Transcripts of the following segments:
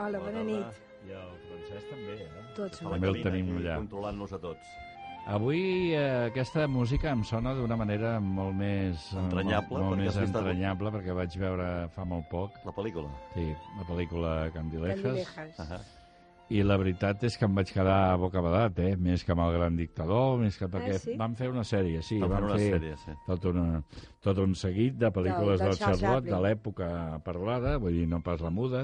Hola, bona nit. I el Francesc també, eh? Tots També molt el tenim allà. Controlant-nos a tots. Avui eh, aquesta música em sona d'una manera molt més... eh, Entranyable, Molt, molt perquè més has vist el- entranyable, perquè vaig veure fa molt poc, La pel·lícula. sí, la pel·lícula Candilejas, Candilejas. I la veritat és que em vaig quedar bocabadat, eh? Més que amb el Gran Dictador, més que perquè sí? van fer una sèrie, sí, Van fer van una fer sèrie, sí. tot, una, tot un seguit de pel·lícules Del- del, del Charles Charlot, de Chaplin. l'època parlada, vull dir, no pas la muda,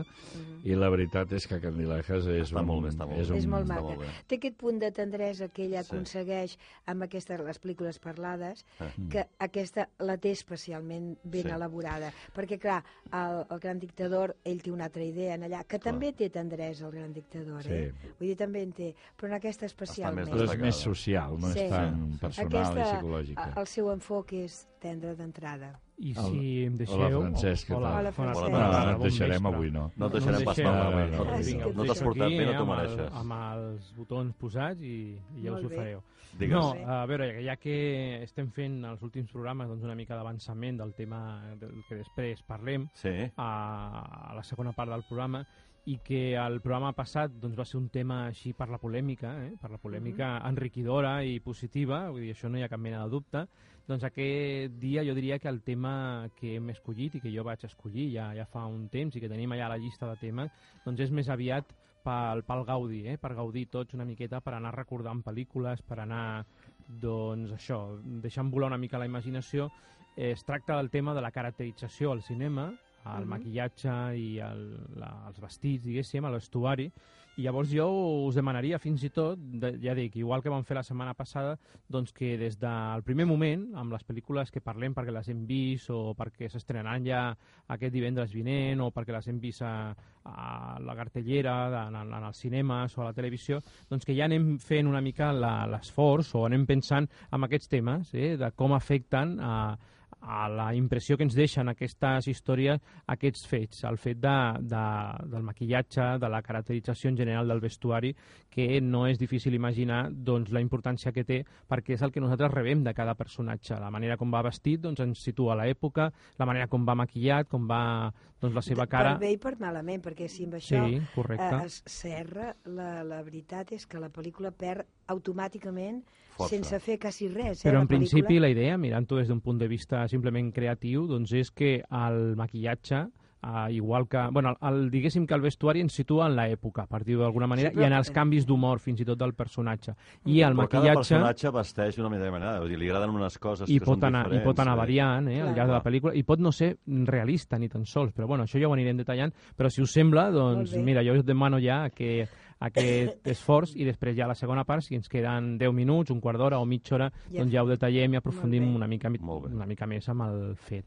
i la veritat és que Candilejas és, Està un, molt bé, està molt és, un, És molt està maca. molt bé. Té aquest punt de tendresa que ella Sí. aconsegueix amb aquestes les pel·lícules parlades, Ah. que aquesta la té especialment ben Sí. elaborada. Perquè, clar, el, el Gran Dictador, ell té una altra idea en allà, que també té tendresa, el Gran Dictador, eh? Vull dir, també en té, però en aquesta especialment. Però és destacada. més social, no Sí. és tan personal aquesta, i psicològica. El seu enfoc és tendre d'entrada. I Hola. si em Hola, deixeu... Francesc, què hola, tal? Hola, Francesc. Hola, tarda, no et bon deixarem avui, no. No et deixarem em pas eh, no, no, no, no, no et t'has portat bé, no eh, t'ho amb el- mereixes. Amb els botons posats i, i ja Molt us ho fareu. Digues. No, a veure, ja que estem fent els últims programes doncs, una mica d'avançament del tema del que després parlem Sí. a, a la segona part del programa i que el programa passat doncs, va ser un tema així per la polèmica, eh? per la polèmica enriquidora i positiva, vull dir, això no hi ha cap mena de dubte, doncs aquest dia jo diria que el tema que hem escollit i que jo vaig escollir ja, ja fa un temps i que tenim allà la llista de temes, doncs és més aviat pel, pel gaudi, eh? per gaudir tots una miqueta, per anar recordant pel·lícules, per anar, doncs això, deixant volar una mica la imaginació. Eh, es tracta del tema de la caracterització al cinema, el Mhm. maquillatge i el, la, els vestits, diguéssim, a l'estuari, i llavors jo us demanaria fins i tot, de, ja dic, igual que vam fer la setmana passada, doncs que des del primer moment, amb les pel·lícules que parlem perquè les hem vist o perquè s'estrenaran ja aquest divendres vinent o perquè les hem vist a, a la cartellera, de, en, en els cinemes o a la televisió, doncs que ja anem fent una mica l'esforç o anem pensant en aquests temes, eh, de com afecten a, a la impressió que ens deixen aquestes històries, aquests fets, el fet de, de, del maquillatge, de la caracterització en general del vestuari, que no és difícil imaginar doncs, la importància que té, perquè és el que nosaltres rebem de cada personatge. La manera com va vestit doncs, ens situa a l'època, la manera com va maquillat, com va doncs, la seva cara... Per bé i per malament, perquè si amb això Sí, correcte. eh, es serra, la, la veritat és que la pel·lícula perd automàticament Força. sense fer quasi res. Eh, Però la en principi pel·lícula. la idea, mirant-ho des d'un punt de vista simplement creatiu, doncs és que el maquillatge Uh, igual que, bueno, el, el, diguéssim que el vestuari ens situa en l'època, per dir-ho d'alguna manera, Sí, però- i en els canvis d'humor fins i tot del personatge. I el Però cada maquillatge personatge vesteix d'una manera manera. Vull dir, li agraden unes coses i que pot, són anar, i diferents. pot anar eh? variant eh, al llarg de la pel·lícula i pot no ser realista ni tan sols, però bueno, això ja ho anirem detallant, però si us sembla, doncs mira, jo us demano ja que aquest esforç i després ja a la segona part, si ens queden 10 minuts, un quart d'hora o mitja hora, Ja. doncs ja ho detallem i aprofundim una mica, una mica més amb el fet.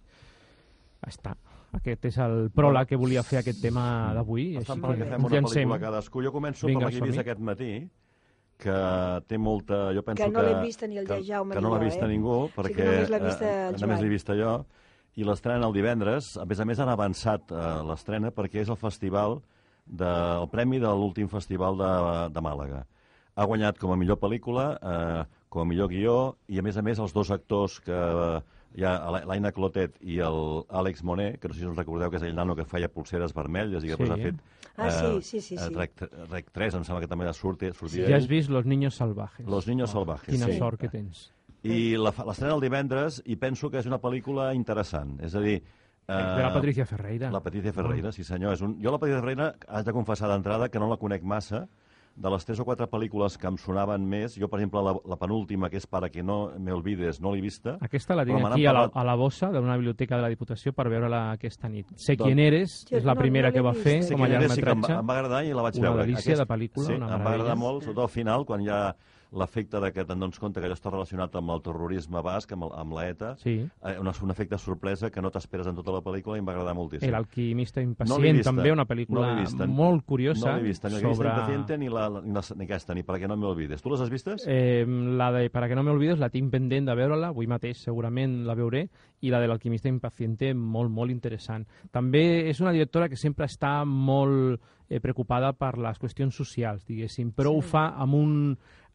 Està. Aquest és el pròleg que volia fer aquest tema d'avui. Està així perquè que fem ens una pel·lícula cadascú. Jo començo Vinga, per la que he vist aquest matí, que té molta... Jo penso Que no l'hem vista ni el que, Jaume que ni no l'ha jo, vista eh? ningú, Sí perquè... que només l'ha vista eh, només l'he vista jo. I l'estrenen el divendres. A més a més, han avançat eh, l'estrena perquè és el festival de, el premi de l'últim festival de, de Màlaga. Ha guanyat com a millor pel·lícula, eh, com a millor guió, i a més a més els dos actors que eh, hi ha l'Aina Clotet i l'Àlex Monet, que no sé si us recordeu que és el nano que feia pulseres vermelles i que sí. després ha fet... Ah, sí, sí, sí. sí. Rec, Rec 3, em sembla que també sortia, sortia sí. Ja has vist Los Niños Salvajes. Los Niños oh, Salvajes, Quina sí. sort que tens. I l'estrena el divendres i penso que és una pel·lícula interessant. És a dir, Eh, de la Patricia Ferreira. La Patricia Ferreira, sí senyor. És un... Jo la Patricia Ferreira haig de confessar d'entrada que no la conec massa, de les tres o quatre pel·lícules que em sonaven més, jo, per exemple, la, la penúltima, que és Para que no me olvides, no l'he vista. Aquesta la tinc aquí parlat... a, la, a la bossa d'una biblioteca de la Diputació per veure-la aquesta nit. Sé doncs... quién eres, és la primera no que va fer sé com a llargmetratge. Sí que em, em va agradar i la vaig una veure. Una delícia Aquest... de pel·lícula, sí, una em va agradar molt, sobretot al final, quan ja l'efecte de que te'n dones compte que allò està relacionat amb el terrorisme basc, amb, el, amb l'ETA, sí. eh, un, un efecte sorpresa que no t'esperes en tota la pel·lícula i em va agradar moltíssim. El alquimista impacient, no també una pel·lícula no vista, molt curiosa. No l'he vista, ni sobre... impaciente ni, la, ni, la, ni aquesta, ni Para que no me olvides. Tu les has vistes? Eh, la de Para que no me olvides la tinc pendent de veure-la, avui mateix segurament la veuré, i la de l'alquimista impaciente molt, molt interessant. També és una directora que sempre està molt eh, preocupada per les qüestions socials, diguéssim, però sí. ho fa amb un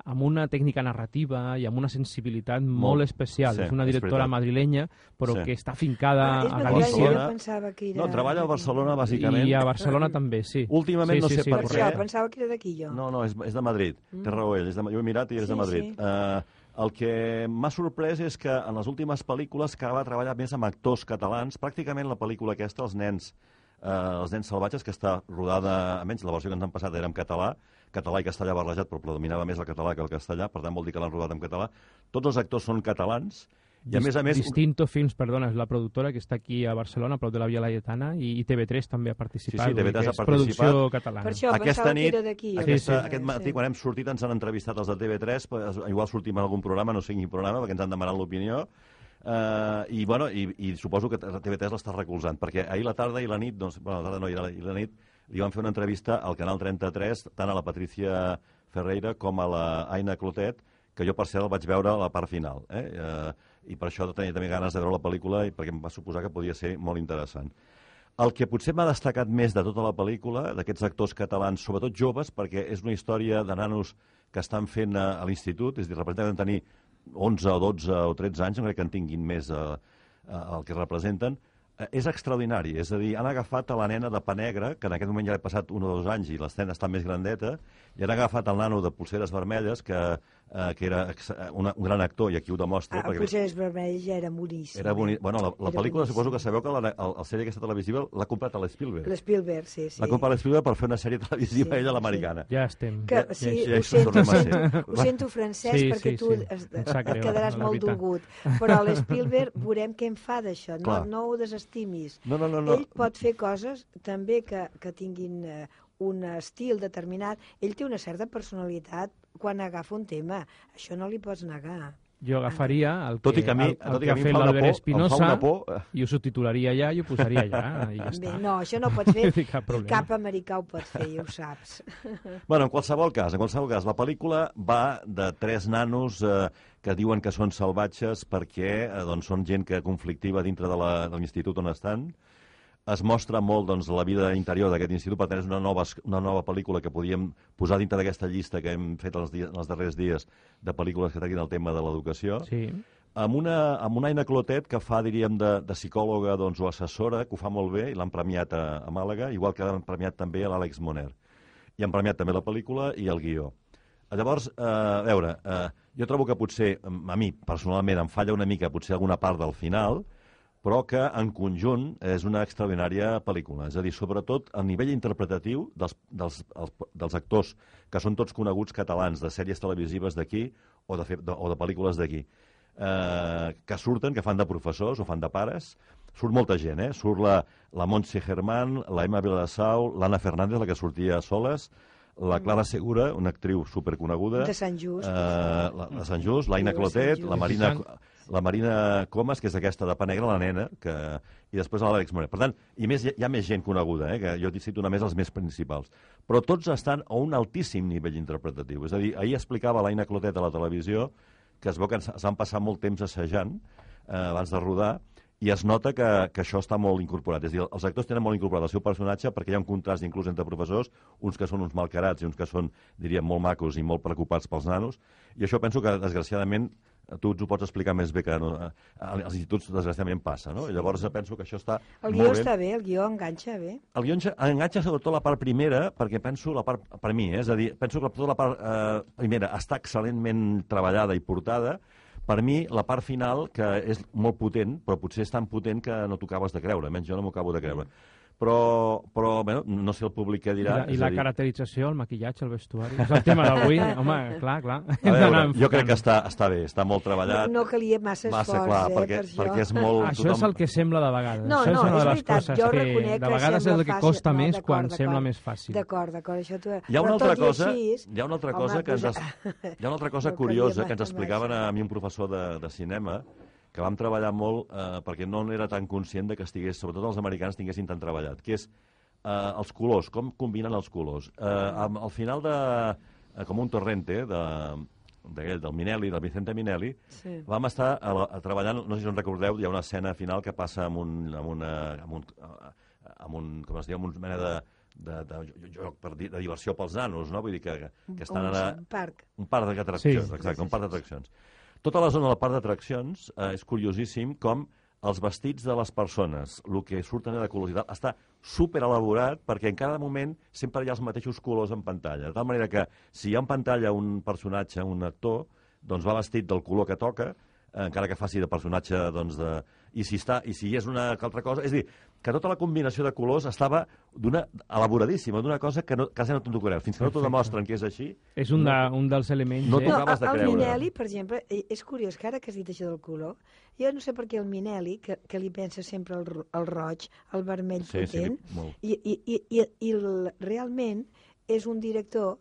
amb una tècnica narrativa i amb una sensibilitat molt, molt especial. Sí, és una directora és madrilenya, però sí. que està fincada ah, a Galícia. Jo pensava que era... No, treballa a Barcelona, bàsicament. I a Barcelona també, sí. Últimament sí, no sí, sé sí, per què. Això, pensava que era d'aquí, jo. No, no, és, és de Madrid. Mm. Té raó ell. És de, jo he mirat i és sí, de Madrid. Sí. Uh, el que m'ha sorprès és que en les últimes pel·lícules que va treballar més amb actors catalans, pràcticament la pel·lícula aquesta, Els nens, eh, els nens salvatges, que està rodada, almenys la versió que ens han passat era en català, català i castellà barrejat, però predominava més el català que el castellà, per tant vol dir que l'han rodat en català. Tots els actors són catalans, i a més a més... Distinto Films, perdona, és la productora que està aquí a Barcelona, a prop de la Via Laietana, i, i TV3 també ha participat. Sí, sí, TV3 ha participat. producció catalana. Per això aquesta nit, d'aquí. Aquesta, sí, sí. Aquest matí, sí. quan hem sortit, ens han entrevistat els de TV3, pues, igual sortim en algun programa, no sé quin programa, perquè ens han demanat l'opinió, Uh, i, bueno, i, i suposo que TV3 l'està recolzant, perquè ahir la tarda i la nit, doncs, bueno, la tarda no, i la, i la nit, li van fer una entrevista al Canal 33, tant a la Patricia Ferreira com a la Aina Clotet, que jo, per cert, vaig veure a la part final. Eh? Uh, I per això tenia també ganes de veure la pel·lícula, i perquè em va suposar que podia ser molt interessant. El que potser m'ha destacat més de tota la pel·lícula, d'aquests actors catalans, sobretot joves, perquè és una història de nanos que estan fent a, a l'institut, és a dir, representen tenir 11 o 12 o 13 anys, no crec que en tinguin més eh, eh, el que representen, eh, és extraordinari. És a dir, han agafat a la nena de pa negre, que en aquest moment ja ha passat un o dos anys i l'escena està més grandeta, i han agafat el nano de pulseres vermelles, que, eh, que era una, un gran actor, i aquí ho demostra. Ah, perquè... Pulseres vermelles ja era boníssim. Era boni... eh? Bueno, la, la era pel·lícula boníssim. suposo que sabeu que la, la, la sèrie aquesta televisiva l'ha comprat a l'Spielberg. L'Spielberg, sí, sí. L'ha comprat a l'Spielberg per fer una sèrie televisiva, Sí, ella, l'americana. Ja estem. Que, ja, sí, ja ho, sento, a ho, sento, ho sento, Francesc, Sí, perquè sí, tu sí. es, et greu, quedaràs molt dolgut. Però l'Spielberg veurem què en fa d'això. No, no ho desestimis. No, no, no, no. Ell pot fer coses també que, que tinguin eh, un estil determinat. Ell té una certa personalitat quan agafa un tema. Això no li pots negar. Jo agafaria el que, Tot i que a mi, el, el tot i que que ha a mi em fet l'Albert Espinosa por... eh, i ho subtitularia allà i ho posaria allà i ja Bé, està. no, això no ho pots fer. No cap problema. Cap americà ho pot fer, ja ho saps. Bueno, en qualsevol cas, en qualsevol cas, la pel·lícula va de tres nanos eh, que diuen que són salvatges perquè eh, doncs, són gent que conflictiva dintre de la- de l'institut on estan. Es mostra molt doncs, la vida interior d'aquest institut, per tant és una nova, una nova pel·lícula que podíem posar dintre d'aquesta llista que hem fet els, dies, els darrers dies de pel·lícules que tractin el tema de l'educació. Sí. amb una, amb una Aina Clotet que fa, diríem, de, de psicòloga doncs, o assessora, que ho fa molt bé, i l'han premiat a, a Màlaga, igual que l'han premiat també a l'Àlex Moner. I han premiat també la pel·lícula i el guió. Llavors, eh, a veure, eh, jo trobo que potser, mm, a mi, personalment, em falla una mica potser alguna part del final, però que en conjunt és una extraordinària pel·lícula. És a dir, sobretot a nivell interpretatiu dels, dels, els, dels actors, que són tots coneguts catalans, de sèries televisives d'aquí o, de, de, o de pel·lícules d'aquí, eh, que surten, que fan de professors o fan de pares, surt molta gent, eh? Surt la, la Montse Germán, la Emma Viladasau, l'Anna Fernández, la que sortia a soles, la Clara Segura, una actriu superconeguda. De Sant Just. Eh, la, la Sant Just, l'Aina Clotet, la Marina, Sant- la Marina Comas, que és aquesta de pa negra, la nena, que, i després l'Àlex Moret. Per tant, i més, hi ha- més gent coneguda, eh, que jo t'he cito només els més principals. Però tots estan a un altíssim nivell interpretatiu. És a dir, ahir explicava l'Aina Clotet a la televisió que es veu que s'han passat molt temps assajant eh, abans de rodar i es nota que, que això està molt incorporat. És a dir, els actors tenen molt incorporat el seu personatge perquè hi ha un contrast inclús entre professors, uns que són uns malcarats i uns que són, diríem, molt macos i molt preocupats pels nanos, i això penso que, desgraciadament, tu ens ho pots explicar més bé que no, als instituts desgraciadament passa, no? I llavors penso que això està El guió bé. està bé, el guió enganxa bé. El guió enganxa sobretot la part primera, perquè penso la part, per mi, eh, és a dir, penso que tota la part eh, primera està excel·lentment treballada i portada, per mi, la part final, que és molt potent, però potser és tan potent que no t'ho acabes de creure, almenys jo no m'ho acabo de creure. Però, però bueno, no sé el públic què I dirà. la, i la dir, caracterització, el maquillatge, el vestuari... És el tema d'avui. Home, clar, clar. a veure, jo crec que està, està bé, està molt No, treballat. no calia massa, massa esforç, clar, eh, perquè, per això. perquè és molt... Això és el que sembla de vegades. No, això és no, una és de les veritat, coses jo que reconec de que vegades és el que fàcil. costa No, més d'acord, quan sembla més fàcil. D'acord, d'acord, això t'ho... Hi ha una altra i cosa, així, hi ha una altra home, cosa que ens, hi ha una altra cosa no curiosa que ens explicaven a mi un professor de, de cinema que vam treballar molt eh, perquè no era tan conscient de que estigués, sobretot els americans tinguessin tan treballat, que és eh, els colors, com combinen els colors. Eh, amb, al final de... Eh, com un torrente de, d'aquell, del Minelli, del Vicente Minelli, Sí. vam estar a, la- a treballant, no sé si us recordeu, hi ha una escena final que passa amb un, amb una, amb un, amb un com es diu, amb un mena de, de, de joc per, di- de diversió pels nanos, no? Vull dir que, que estan un, a, un parc. un parc d'atraccions, Sí. exacte, un parc d'atraccions. Tota la zona del parc d'atraccions eh, és curiosíssim com els vestits de les persones, el que surten de colors i tal, està super elaborat perquè en cada moment sempre hi ha els mateixos colors en pantalla. De tal manera que si hi ha en pantalla un personatge, un actor, doncs va vestit del color que toca, eh, encara que faci de personatge, doncs, de... I si, està, I si és una altra cosa... És dir, que tota la combinació de colors estava d'una elaboradíssima, d'una cosa que no, quasi no t'ho creus. Fins que no t'ho demostren que és així, És un, de, un dels elements... No eh? t'ho No, acabes de el creure. Minelli, per exemple, és curiós que ara que has dit això del color, jo no sé per què el Minelli, que, que li pensa sempre el, el roig, el vermell Sí, sí, potent, molt. i, i, i, i, i el, realment és un director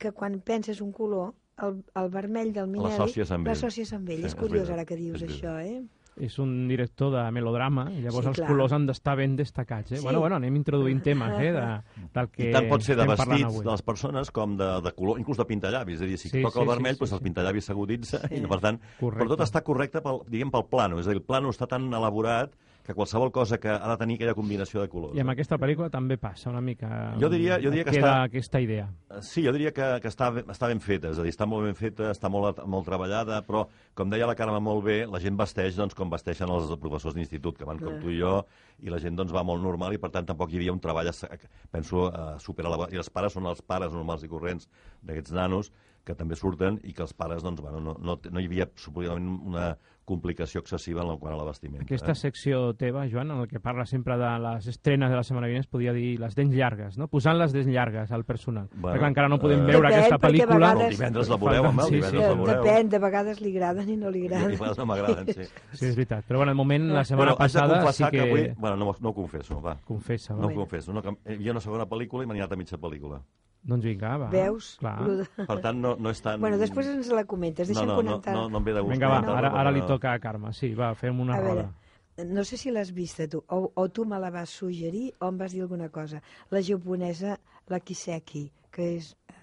que quan penses un color, el, el vermell del Minelli... L'associes amb ell. L'associes amb ell. Sí, és és curiós veritat, ara que dius és això, eh? És un director de melodrama, i llavors Sí, els clar. colors han d'estar ben destacats. Eh? Sí. Bueno, bueno, anem introduint temes eh, de, del que I tant pot ser de vestits de les persones com de, de color, inclús de pintallavis. És a dir, si Sí, toca sí, el vermell, sí, doncs sí, el sí. pintallavis s'aguditza Sí. i, per tant, Correcte. però tot està correcte, pel, diguem, pel plano. És a dir, el plano està tan elaborat que qualsevol cosa que ha de tenir aquella combinació de colors. I amb aquesta pel·lícula també passa una mica... Jo diria- jo diria que està- aquesta idea. Eh, Sí, jo diria que, que està, està ben feta, és a dir, està molt ben feta, està molt, molt treballada, però, com deia la Carme molt bé, la gent vesteix doncs, com vesteixen els professors d'institut, que van com tu i jo, i la gent doncs, va molt normal i, per tant, tampoc hi havia un treball, penso, uh, superelevat. I els pares són els pares normals i corrents d'aquests nanos, que també surten, i que els pares, doncs, bueno, no, no, no hi havia, suposadament, una complicació excessiva en la quant a la vestimenta. Aquesta eh? secció teva, Joan, en el que parla sempre de les estrenes de la setmana vinent, es podia dir les dents llargues, no? Posant les dents llargues al personal. Bueno, Perquè encara no podem eh, veure Depèn, aquesta pel·lícula. vegades- El divendres la veureu, home, el Sí, sí. divendres la Eh, veureu. Depèn, de vegades li agraden i no li I, i agraden. a vegades no m'agraden, sí. Sí, és veritat. Però bueno, de moment, la setmana Bueno, passada sí confessar que... que avui... Bueno, no, no ho confesso, va. Confessa, va. No ho confesso. No, que hi havia una segona pel·lícula i m'he anat a mitja pel·lícula. Doncs vinga, va. Veus? Clar. De- Per tant, no, no és tan... Bueno, després ens la comentes, no, deixa'm no, no, comentar. no, no em ve de gust. Vinga, va, comentar-la, ara, ara li no. toca a Carme. Sí, va, fem una A veure, roda. no sé si l'has vista tu, o, o tu me la vas suggerir o em vas dir alguna cosa. La japonesa, la Kiseki, que és... eh,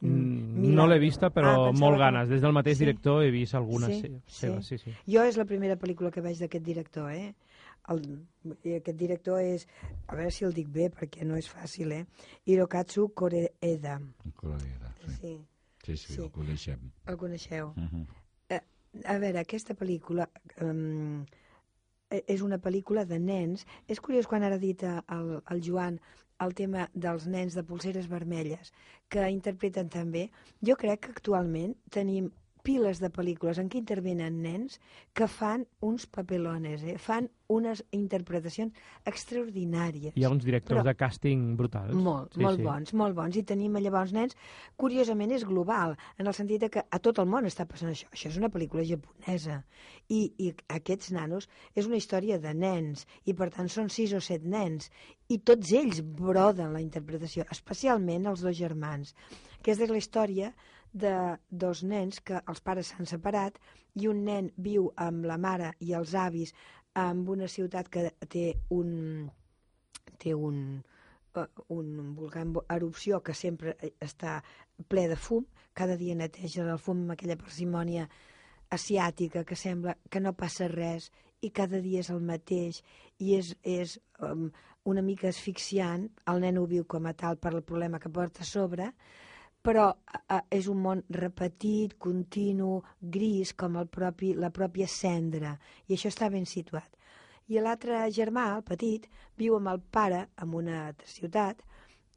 Mm, Milà. no l'he vista, però Ah, molt que- ganes. Des del mateix Sí. director he vist algunes Sí, sí, sí. seves. Sí, sí. Jo és la primera pel·lícula que veig d'aquest director, eh? El, aquest director és, a veure si el dic bé, perquè no és fàcil, eh? Hirokatsu Koreeda. Correcte, sí. Sí, Sí, sí, Sí. el coneixem. el coneixeu. Uh -huh. A veure, aquesta pel·lícula um, és una pel·lícula de nens. És curiós quan ara ha dit eh, el, el Joan el tema dels nens de pulseres vermelles, que interpreten també. Jo crec que actualment tenim piles de pel·lícules en què intervenen nens que fan uns papelones, eh? fan unes interpretacions extraordinàries. Hi ha uns directors Però- de càsting brutals. Molt, sí, molt sí. bons, molt bons. I tenim llavors nens, curiosament és global, en el sentit de que a tot el món està passant això. Això és una pel·lícula japonesa. I, i aquests nanos és una història de nens, i per tant són sis o set nens, i tots ells broden la interpretació, especialment els dos germans. Aquesta és la història de dos nens que els pares s'han separat i un nen viu amb la mare i els avis en una ciutat que té un té un, eh, un volcà erupció que sempre eh, està ple de fum, cada dia neteja el fum amb aquella parsimònia asiàtica que sembla que no passa res i cada dia és el mateix i és, és um, una mica asfixiant, el nen ho viu com a tal per el problema que porta a sobre, però eh, és un món repetit, continu, gris, com el propi, la pròpia cendra, i això està ben situat. I l'altre germà, el petit, viu amb el pare en una altra ciutat,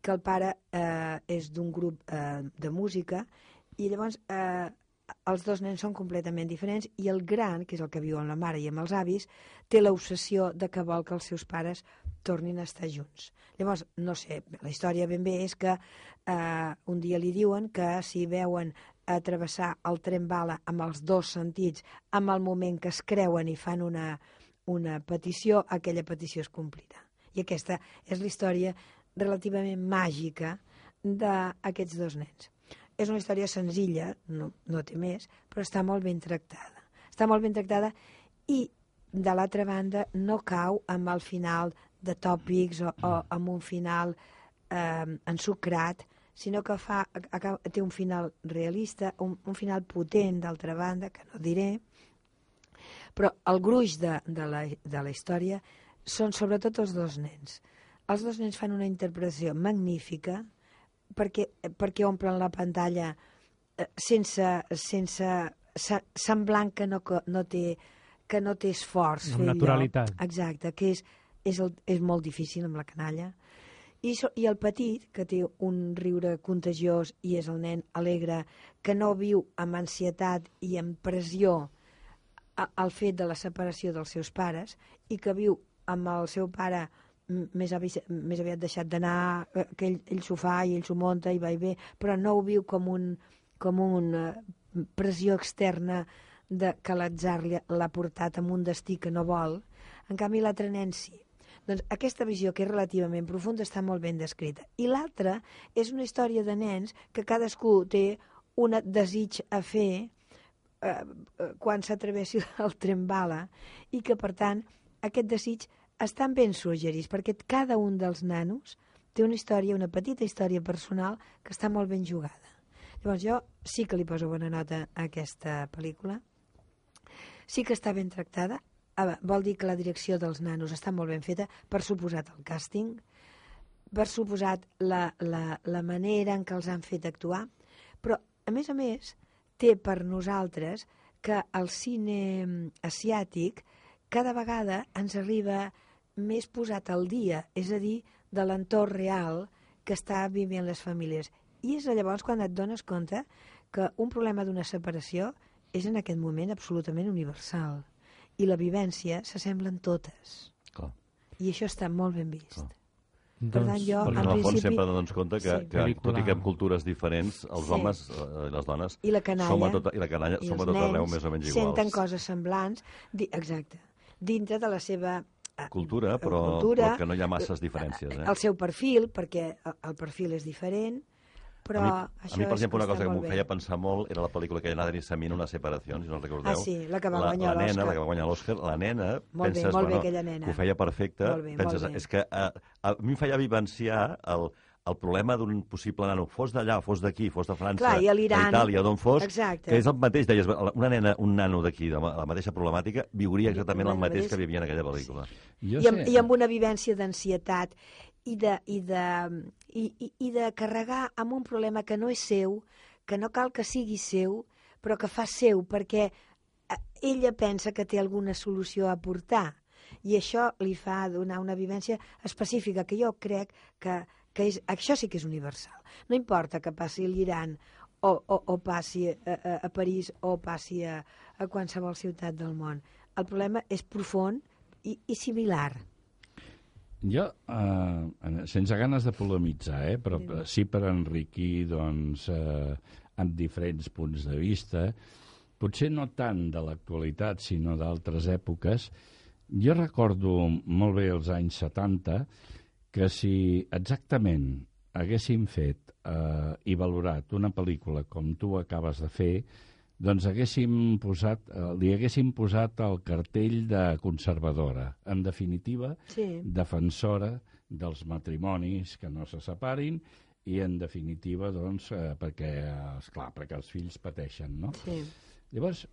que el pare eh, és d'un grup eh, de música, i llavors eh, els dos nens són completament diferents i el gran, que és el que viu amb la mare i amb els avis, té l'obsessió de que vol que els seus pares tornin a estar junts. Llavors, no sé, la història ben bé és que eh, un dia li diuen que si veuen atravessar el tren bala amb els dos sentits, amb el moment que es creuen i fan una, una petició, aquella petició es complirà. I aquesta és la història relativament màgica d'aquests dos nens. És una història senzilla, no, no té més, però està molt ben tractada. Està molt ben tractada i, de l'altra banda, no cau amb el final de tòpics o, o amb un final eh, ensucrat, sinó que fa, acaba, té un final realista, un, un final potent, d'altra banda, que no diré, però el gruix de, de, la, de la història són sobretot els dos nens. Els dos nens fan una interpretació magnífica perquè, perquè omplen la pantalla eh, sense, sense semblant que no, no té que no té esforç. Amb naturalitat. Allò. Exacte, que és, és, el, és molt difícil amb la canalla. I, so, I el petit, que té un riure contagiós i és el nen alegre, que no viu amb ansietat i amb pressió al fet de la separació dels seus pares i que viu amb el seu pare més, avi, més aviat deixat d'anar, eh, que ell, ell s'ho fa i ell s'ho munta i va i ve, però no ho viu com un, com una pressió externa de que l'atzar l'ha portat amb un destí que no vol. En canvi, l'altre nen sí. Doncs aquesta visió, que és relativament profunda, està molt ben descrita. I l'altra és una història de nens que cadascú té un desig a fer eh, eh quan s'atrevessi el tren bala i que, per tant, aquest desig estan ben suggerits perquè cada un dels nanos té una història, una petita història personal que està molt ben jugada. Llavors jo sí que li poso bona nota a aquesta pel·lícula. Sí que està ben tractada. Ah, vol dir que la direcció dels nanos està molt ben feta, per suposat el càsting, per suposat la, la, la manera en què els han fet actuar, però, a més a més, té per nosaltres que el cine asiàtic cada vegada ens arriba més posat al dia, és a dir, de l'entorn real que està vivint les famílies. I és llavors quan et dones compte que un problema d'una separació és en aquest moment absolutament universal. I la vivència s'assemblen totes. Clar. I això està molt ben vist. Clar. Per tant, jo, Perquè en en el fons principi... sempre dones compte que, Sí. que tot i que en cultures diferents, els Sí. homes eh, i les dones I la canalla. som a tot, i la canalla i som a tot arreu més o menys senten iguals. coses semblants, di exacte, dintre de la seva eh, Cultura, però, cultura, però que no hi ha masses diferències. Eh? el seu perfil, perquè el- el perfil és diferent, però a mi, això a mi, per exemple, una cosa que molt m'ho bé. feia pensar molt era la pel·lícula que hi ha Denis Samino, Una separació, si no el recordeu. Ah, sí, la que va la, guanyar la nena, l'Òscar. la que va guanyar l'Òscar, la nena, Molt bé, penses, molt bé, bueno, aquella nena. que ho feia perfecte, Molt bé, penses, molt bé. és que a, a mi em feia vivenciar el, el problema d'un possible nano, fos d'allà, fos d'aquí, fos de França, Clar, i a l'Iran. d'Itàlia, d'on fos, Exacte. que és el mateix, deies, una nena, un nano d'aquí, de la mateixa problemàtica, viuria exactament el mateix que vivia en aquella pel·lícula. Jo I amb, sé, I amb una vivència d'ansietat i de, i, de, i, i, i de carregar amb un problema que no és seu, que no cal que sigui seu, però que fa seu perquè eh, ella pensa que té alguna solució a aportar i això li fa donar una vivència específica que jo crec que, que és, això sí que és universal. No importa que passi a l'Iran o, o, o passi a, a, a París o passi a, a qualsevol ciutat del món. El problema és profund i, i similar. Jo, eh, sense ganes de polemitzar, eh, però Digue'm. sí per enriquir doncs, eh, amb diferents punts de vista, potser no tant de l'actualitat, sinó d'altres èpoques, jo recordo molt bé els anys 70 que si exactament haguéssim fet eh, i valorat una pel·lícula com tu acabes de fer, doncs haguéssim posat, eh, li haguéssim posat el cartell de conservadora. En definitiva, Sí. defensora dels matrimonis que no se separin i, en definitiva, doncs, eh, perquè, esclar, perquè els fills pateixen, no? Sí. Llavors,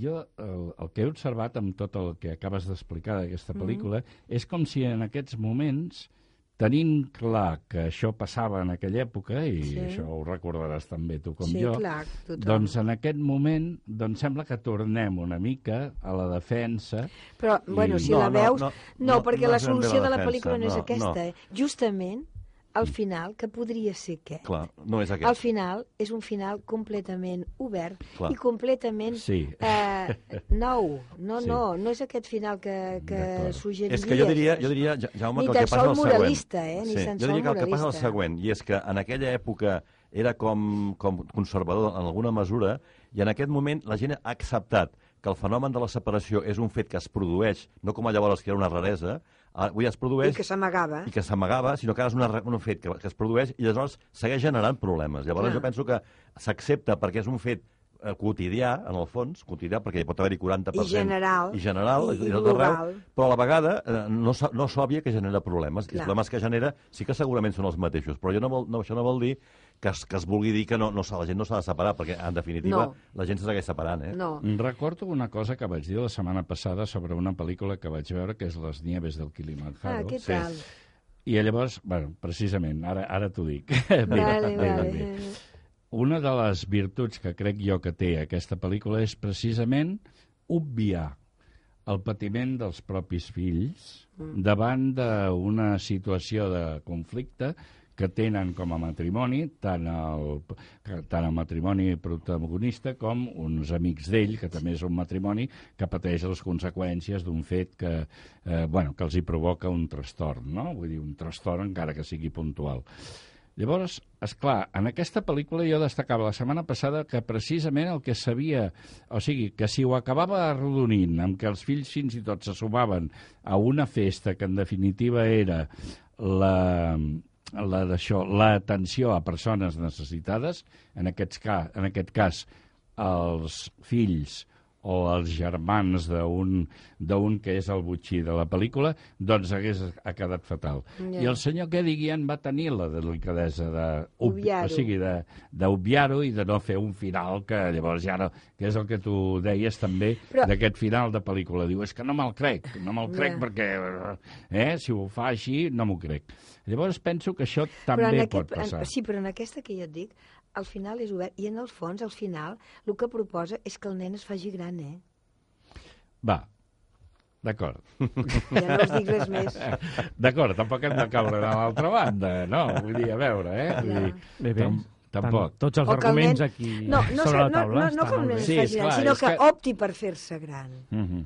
jo el, el que he observat amb tot el que acabes d'explicar d'aquesta pel·lícula és com si en aquests moments tenint clar que això passava en aquella època, i Sí. això ho recordaràs també tu com sí, jo, clar, tothom. doncs en aquest moment doncs sembla que tornem una mica a la defensa Però, bueno, si No, la no, veus... no, No, no, perquè no la és solució la de la defensa, pel·lícula no, és no, aquesta. no. Eh? Justament, al final, que podria ser què? Clar, no és Al aquest. final és un final completament obert Clar. i completament Sí. eh, nou. No, Sí. no, no és aquest final que, que suggeriries. És que jo diria, jo diria Ja- Jaume, Ni que el que passa és el següent. eh? Ni sí. tan Jo diria que el que passa és el següent, i és que en aquella època era com, com conservador en alguna mesura, i en aquest moment la gent ha acceptat que el fenomen de la separació és un fet que es produeix, no com a llavors que era una raresa, avui es I produeix que s'amagava. i que s'amagava, sinó que ara és una, un fet que, que es produeix i llavors segueix generant problemes. Llavors Clar. jo penso que s'accepta perquè és un fet eh, quotidià, en el fons, quotidià, perquè hi pot haver-hi 40%. I general. I general, I- i, tot arreu, però a la vegada eh, no, no s'òbvia que genera problemes. I Clar. els problemes que genera sí que segurament són els mateixos, però jo no vol, no, això no vol dir que es, que es vulgui dir que no, no, s'ha- la gent no s'ha de separar, perquè en definitiva No. la gent se segueix separant. Eh? No. Recordo una cosa que vaig dir la setmana passada sobre una pel·lícula que vaig veure, que és Les nieves del Ah, Kilimanjaro. què sí. tal? I llavors, bueno, precisament, ara, ara t'ho dic. Vale, bé, vale. bé. Una de les virtuts que crec jo que té aquesta pel·lícula és precisament obviar el patiment dels propis fills davant d'una situació de conflicte que tenen com a matrimoni tant el, tant el matrimoni protagonista com uns amics d'ell, que també és un matrimoni que pateix les conseqüències d'un fet que, eh, bueno, que els hi provoca un trastorn, no? Vull dir, un trastorn encara que sigui puntual. Llavors, és clar, en aquesta pel·lícula jo destacava la setmana passada que precisament el que sabia, o sigui, que si ho acabava arrodonint amb que els fills fins i tot se sumaven a una festa que en definitiva era la, la d'això, l'atenció a persones necessitades, en, aquests ca, en aquest cas els fills o els germans d'un que és el butxí de la pel·lícula, doncs hagués ha quedat fatal. Ja. I el senyor Kedigian va tenir la delicadesa de Obviar-ho. o sigui, de d'obviar-ho i de no fer un final que llavors ja no, que és el que tu deies també Però- d'aquest final de pel·lícula. Diu, és que no me'l crec, no me'l crec Ja. perquè eh, si ho fa així no m'ho crec. Llavors penso que això Però també en pot aquest, passar. en, sí, però en aquesta que jo et dic, al final és obert. I en el fons, al final, el que proposa és que el nen es faci gran, eh? Va, d'acord. Ja no us dic res més. D'acord, tampoc hem de caure de l'altra banda, no? Vull dir, a veure, eh? Vull dir, Bé, bé. tam tampoc. Tant, tots els que el arguments nen- aquí no, no, sobre la no, taula no, no estan que el nen Sí, faci gran, sinó és que, que- opti per fer-se gran. Mhm.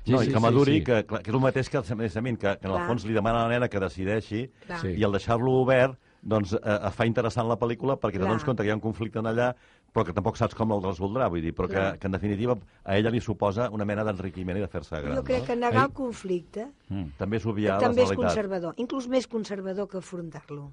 Sí, no, sí, i que sí, maduri, sí. Que, clar, que és el mateix que el precisament, que, que en el Clar. fons li demana a la nena que decideixi Clar. Sí. i al deixar-lo obert doncs, eh, eh, fa interessant la pel·lícula perquè te dones compte que hi ha un conflicte en allà però que tampoc saps com el resoldrà, vull dir, però que, Clar. que en definitiva a ella li suposa una mena d'enriquiment i de fer-se gran. Jo crec no? que negar Ai. el conflicte Mm. També és obviar també la és realitat. conservador, inclús més conservador que afrontar-lo.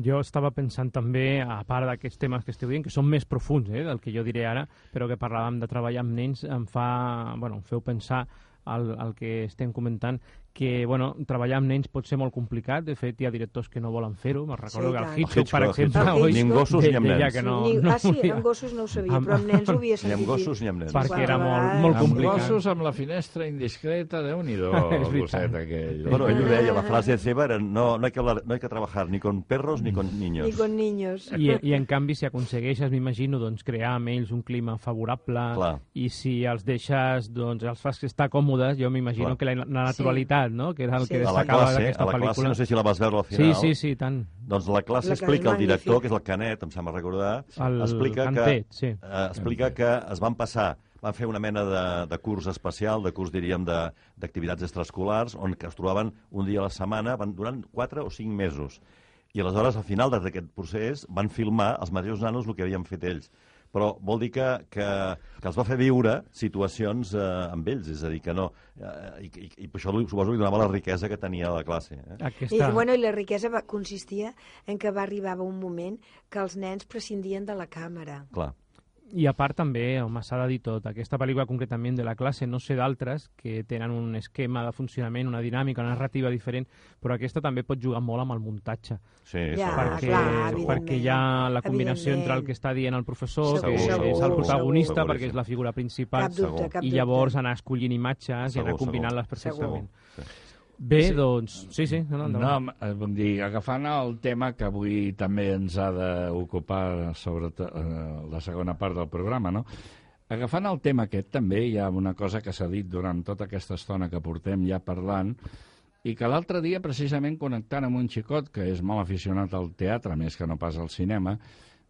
Jo estava pensant també, a part d'aquests temes que esteu dient, que són més profuns eh, del que jo diré ara, però que parlàvem de treballar amb nens, em fa, bueno, em feu pensar el, el que estem comentant, que bueno, treballar amb nens pot ser molt complicat, de fet hi ha directors que no volen fer-ho, me'n recordo Sí, que el Hitchcock, per exemple, Hitchcock. oi, Ni amb gossos ni amb nens. que no, ni, no ah, sí, volia. amb gossos no ho sabia, Amb- però amb nens ho havia Ni sentit amb gossos ni amb nens. Perquè era molt- molt Amb complicat. gossos, amb la finestra indiscreta, Déu-n'hi-do, el gosset aquell. Bueno, ell ho deia, la frase seva era no, no, hay que hablar, no hay que trabajar ni con perros ni con niños. Ni con niños. I, I en canvi, si aconsegueixes, m'imagino, doncs, crear amb ells un clima favorable Clar. i si els deixes, doncs, els fas estar còmodes, jo m'imagino que la, la naturalitat, no?, que era el Sí. que A la destacava classe, d'aquesta a la classe, pel·lícula. no sé si la vas veure al Sí, final, sí, sí, tant. doncs la classe La explica el director, que és el Canet, em sembla recordar, El explica Cantet, que, sí. eh, explica que es van passar van fer una mena de, de curs especial, de curs, diríem, de- d'activitats extraescolars, on que es trobaven un dia a la setmana, van, durant quatre o cinc mesos. I aleshores, al final d'aquest procés, van filmar els mateixos nanos el que havien fet ells. Però vol dir que, que, que els va fer viure situacions eh, amb ells, és a dir, que no... Eh, i, i, I això li- suposo que li donava la riquesa que tenia la classe. Eh? I, Aquesta... bueno, i la riquesa va, consistia en que va arribar un moment que els nens prescindien de la càmera. Clar. I a part també, home, s'ha de dir tot, aquesta pel·lícula concretament de la classe, no sé d'altres, que tenen un esquema de funcionament, una dinàmica, una narrativa diferent, però aquesta també pot jugar molt amb el muntatge, Sí, Ja, segur, perquè, clar, segur. evidentment. perquè hi ha la combinació entre el que està dient el professor, Segur, que segur, és el segur, protagonista, segur, perquè és la figura principal, Cap dubte, segur. cap i llavors anar escollint imatges i Segur, anar combinant-les segur. perfectament. Sí. Bé, doncs... Sí, sí, no, no, No, eh, vull dir, agafant el tema que avui també ens ha d'ocupar sobre eh, la segona part del programa, no? Agafant el tema aquest, també hi ha una cosa que s'ha dit durant tota aquesta estona que portem ja parlant, i que l'altre dia, precisament connectant amb un xicot que és molt aficionat al teatre, més que no pas al cinema,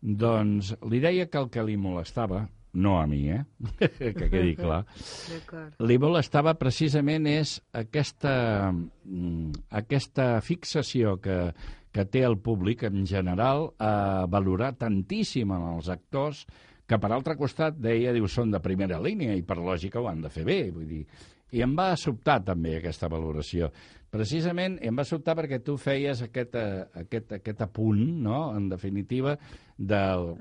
doncs li deia que el que li molestava, no a mi, eh? que quedi clar, li molestava precisament és aquesta, mm, aquesta fixació que, que té el públic en general a valorar tantíssim en els actors que per altre costat deia, diu, són de primera línia i per lògica ho han de fer bé, vull dir, i em va sobtar també aquesta valoració. Precisament em va sobtar perquè tu feies aquest, eh, aquest, aquest apunt, no?, en definitiva, del,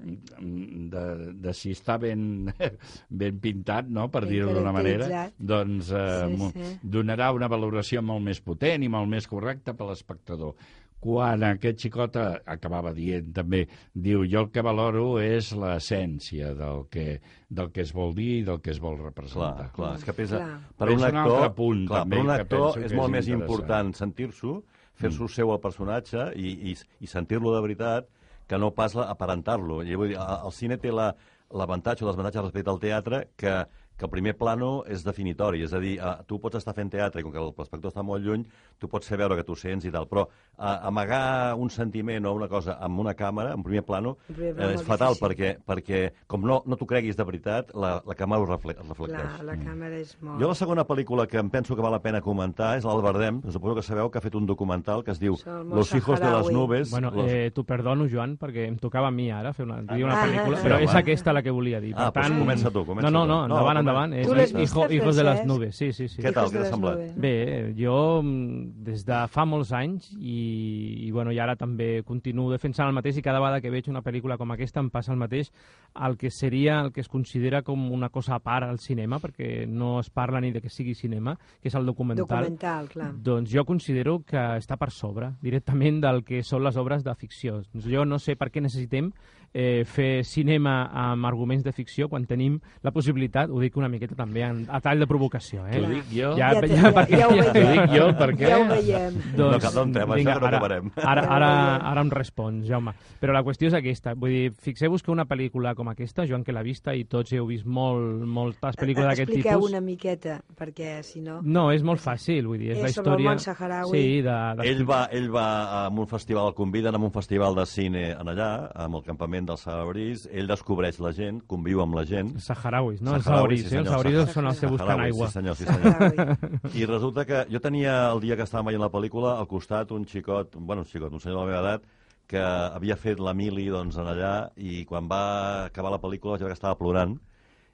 de, de si està ben, ben pintat, no?, per dir-ho d'una manera, doncs eh, Sí, sí. donarà una valoració molt més potent i molt més correcta per l'espectador. Quan aquest xicot eh, acabava dient també, diu, jo el que valoro és l'essència del que, del que es vol dir i del que es vol Clar, representar. clar, és que pesa... Clar. Per un és un actor, altre punt, clar, també, per un actor que és és molt més interessant. important sentir-s'ho, fer-s'ho seu el personatge i, i, i sentir-lo de veritat que no pas la- aparentar-lo. El cine té la- l'avantatge o desavantatge respecte al teatre que, que el primer plano és definitori, és a dir, eh, tu pots estar fent teatre i com que l'espectador està molt lluny, tu pots fer veure que tu sents i tal, però eh, amagar un sentiment o una cosa amb una càmera, en primer plano, En primer eh, és fatal difícil. perquè, perquè com no, no t'ho creguis de veritat, la, la càmera ho refle reflecteix. Clar, la càmera és molt... Jo la segona pel·lícula que em penso que val la pena comentar és l'Albardem. Suposo que sabeu que ha fet un documental que es diu el Los hijos de las nubes. Bueno, los... eh, t'ho perdono, Joan, perquè em tocava a mi ara fer una, dir una Ah, pel·lícula, ah, però ah. és aquesta la que volia dir. Ah, Per doncs tant... comença tu, comença no, no, no, No, endavant, comença. Endavant. És, Tu l'has vist, hijo, hijos de las Francesc? nubes, sí, sí, sí. Què tal? Què t'ha les semblat? nubes. Bé, jo mm, des de fa molts anys i, i, bueno, i ara també continuo defensant el mateix i cada vegada que veig una pel·lícula com aquesta em passa el mateix el que seria, el que es considera com una cosa a part al cinema, perquè no es parla ni de que sigui cinema, que és el documental. Documental, clar. Doncs jo considero que està per sobre directament del que són les obres de ficció. Jo no sé per què necessitem eh, fer cinema amb arguments de ficció quan tenim la possibilitat, ho dic una miqueta també en, a tall de provocació, eh? T'ho dic jo? Ja, Ja, ja, ja, perquè- ja ho ja- veiem. dic jo perquè... Ja ho veiem. No cal, no entrem, això que no ara, acabarem. Ara, Ja ara, ara em respons, Jaume. Però la qüestió és aquesta. Vull dir, fixeu-vos que una pel·lícula com aquesta, Joan que l'ha vista i tots heu vist molt, moltes pel·lícules d'aquest tipus... Expliqueu una miqueta, perquè si no... No, és molt fàcil, vull dir, és, És la sobre el història... món saharaui. Sí, de, de... Ell va, ell va a un festival, el conviden a un festival de cine en allà, amb el campament dels saharauis, ell descobreix la gent, conviu amb la gent, Saharauis, no? Els Saharauis, saharauis, sí, eh? Els saharauis són els que busquen Saharauis, aigua. Sí, senyor, sí, senyor. I resulta que jo tenia, el dia que estàvem veient la pel·lícula, al costat un xicot, bueno, un xicot, un senyor de la meva edat, que havia fet la mili doncs, en allà i quan va acabar la pel·lícula vaig veure que estava plorant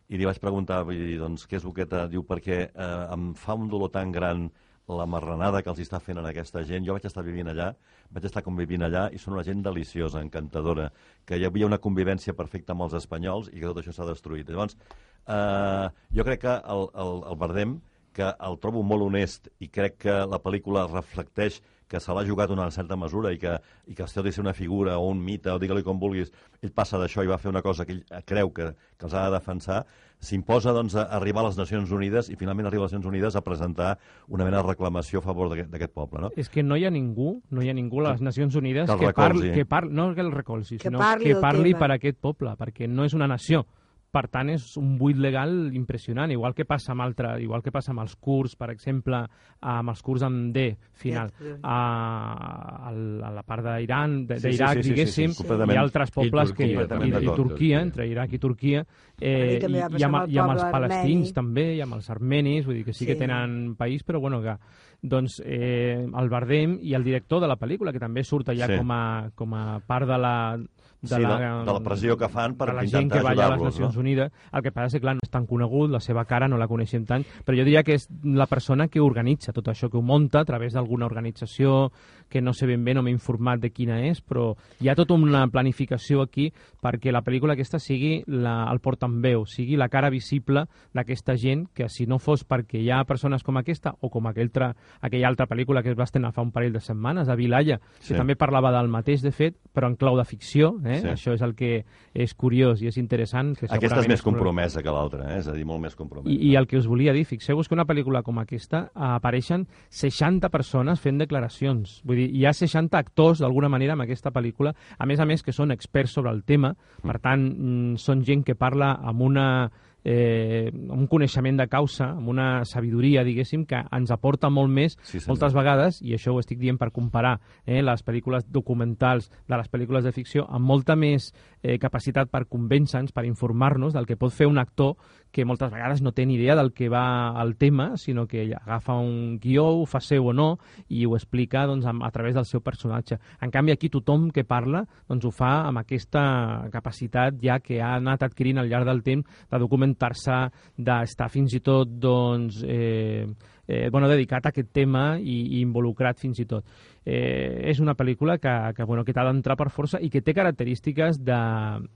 i li vaig preguntar, vull dir, doncs, què és boqueta? Diu, perquè eh, em fa un dolor tan gran la marranada que els està fent en aquesta gent. Jo vaig estar vivint allà, vaig estar convivint allà i són una gent deliciosa, encantadora, que hi havia una convivència perfecta amb els espanyols i que tot això s'ha destruït. Llavors, eh, jo crec que el, el, el Bardem, que el trobo molt honest i crec que la pel·lícula reflecteix que se l'ha jugat una certa mesura i que, i que el de ser una figura o un mite o digue-li com vulguis, ell passa d'això i va fer una cosa que ell creu que, que els ha de defensar, s'imposa doncs, a arribar a les Nacions Unides i finalment arriba a les Nacions Unides a presentar una mena de reclamació a favor d'aquest poble. No? És que no hi ha ningú, no hi ha ningú a les Nacions Unides Que que, parli, que parli, no que el recolzi, Que sinó parli que parli tema. per aquest poble, perquè no és una nació. Per tant, és un buit legal impressionant, igual que passa amb altre, igual que passa amb els curts, per exemple, amb els curts amb D final, a, a, a la part d'Iran, de- Sí, sí, d'Iraq, sí, sí, sí, sí, diguéssim, hi ha altres pobles Turquia, que, i, i, i. Turquia, entre Iraq i Turquia, eh, i, i, passar amb, el i amb els palestins armeni. també, i amb els armenis, vull dir que sí, que Sí. tenen país, però bueno, que doncs eh, el Bardem i el director de la pel·lícula, que també surt allà Sí. com, a, com a part de la, Sí, de- de la pressió que fan per de la gent que va allà a les Nacions no? Unides. El que passa és que, clar, no és tan conegut, la seva cara no la coneixem tant, però jo diria que és la persona que organitza tot això, que ho munta a través d'alguna organització, que no sé ben bé, no m'he informat de quina és, però hi ha tota una planificació aquí perquè la pel·lícula aquesta sigui la, el portaveu, sigui la cara visible d'aquesta gent, que si no fos perquè hi ha persones com aquesta, o com aquell tra, aquella altra pel·lícula que es va estrenar fa un parell de setmanes, a Vilalla, Sí. que també parlava del mateix, de fet, però en clau de ficció, Eh? Sí. Això és el que és curiós i és interessant. Que Aquesta és més compromesa que l'altra, eh? és a dir, molt més compromesa. I, I el que us volia dir, fixeu-vos que una pel·lícula com aquesta apareixen 60 persones fent declaracions. Vull dir, hi ha 60 actors, d'alguna manera, en aquesta pel·lícula, a més a més que són experts sobre el tema, per tant, mm, són gent que parla amb una eh, un coneixement de causa, amb una sabidoria, diguéssim, que ens aporta molt més Sí, senyor. moltes vegades, i això ho estic dient per comparar eh, les pel·lícules documentals de les pel·lícules de ficció, amb molta més eh, capacitat per convèncer-nos, per informar-nos del que pot fer un actor que moltes vegades no té ni idea del que va al tema, sinó que agafa un guió, ho fa seu o no, i ho explica doncs, amb, a través del seu personatge. En canvi, aquí tothom que parla doncs, ho fa amb aquesta capacitat ja que ha anat adquirint al llarg del temps de documentar-se, d'estar fins i tot doncs, eh, eh, bueno, dedicat a aquest tema i, i involucrat fins i tot. Eh, és una pel·lícula que, que, bueno, que t'ha d'entrar per força i que té característiques de,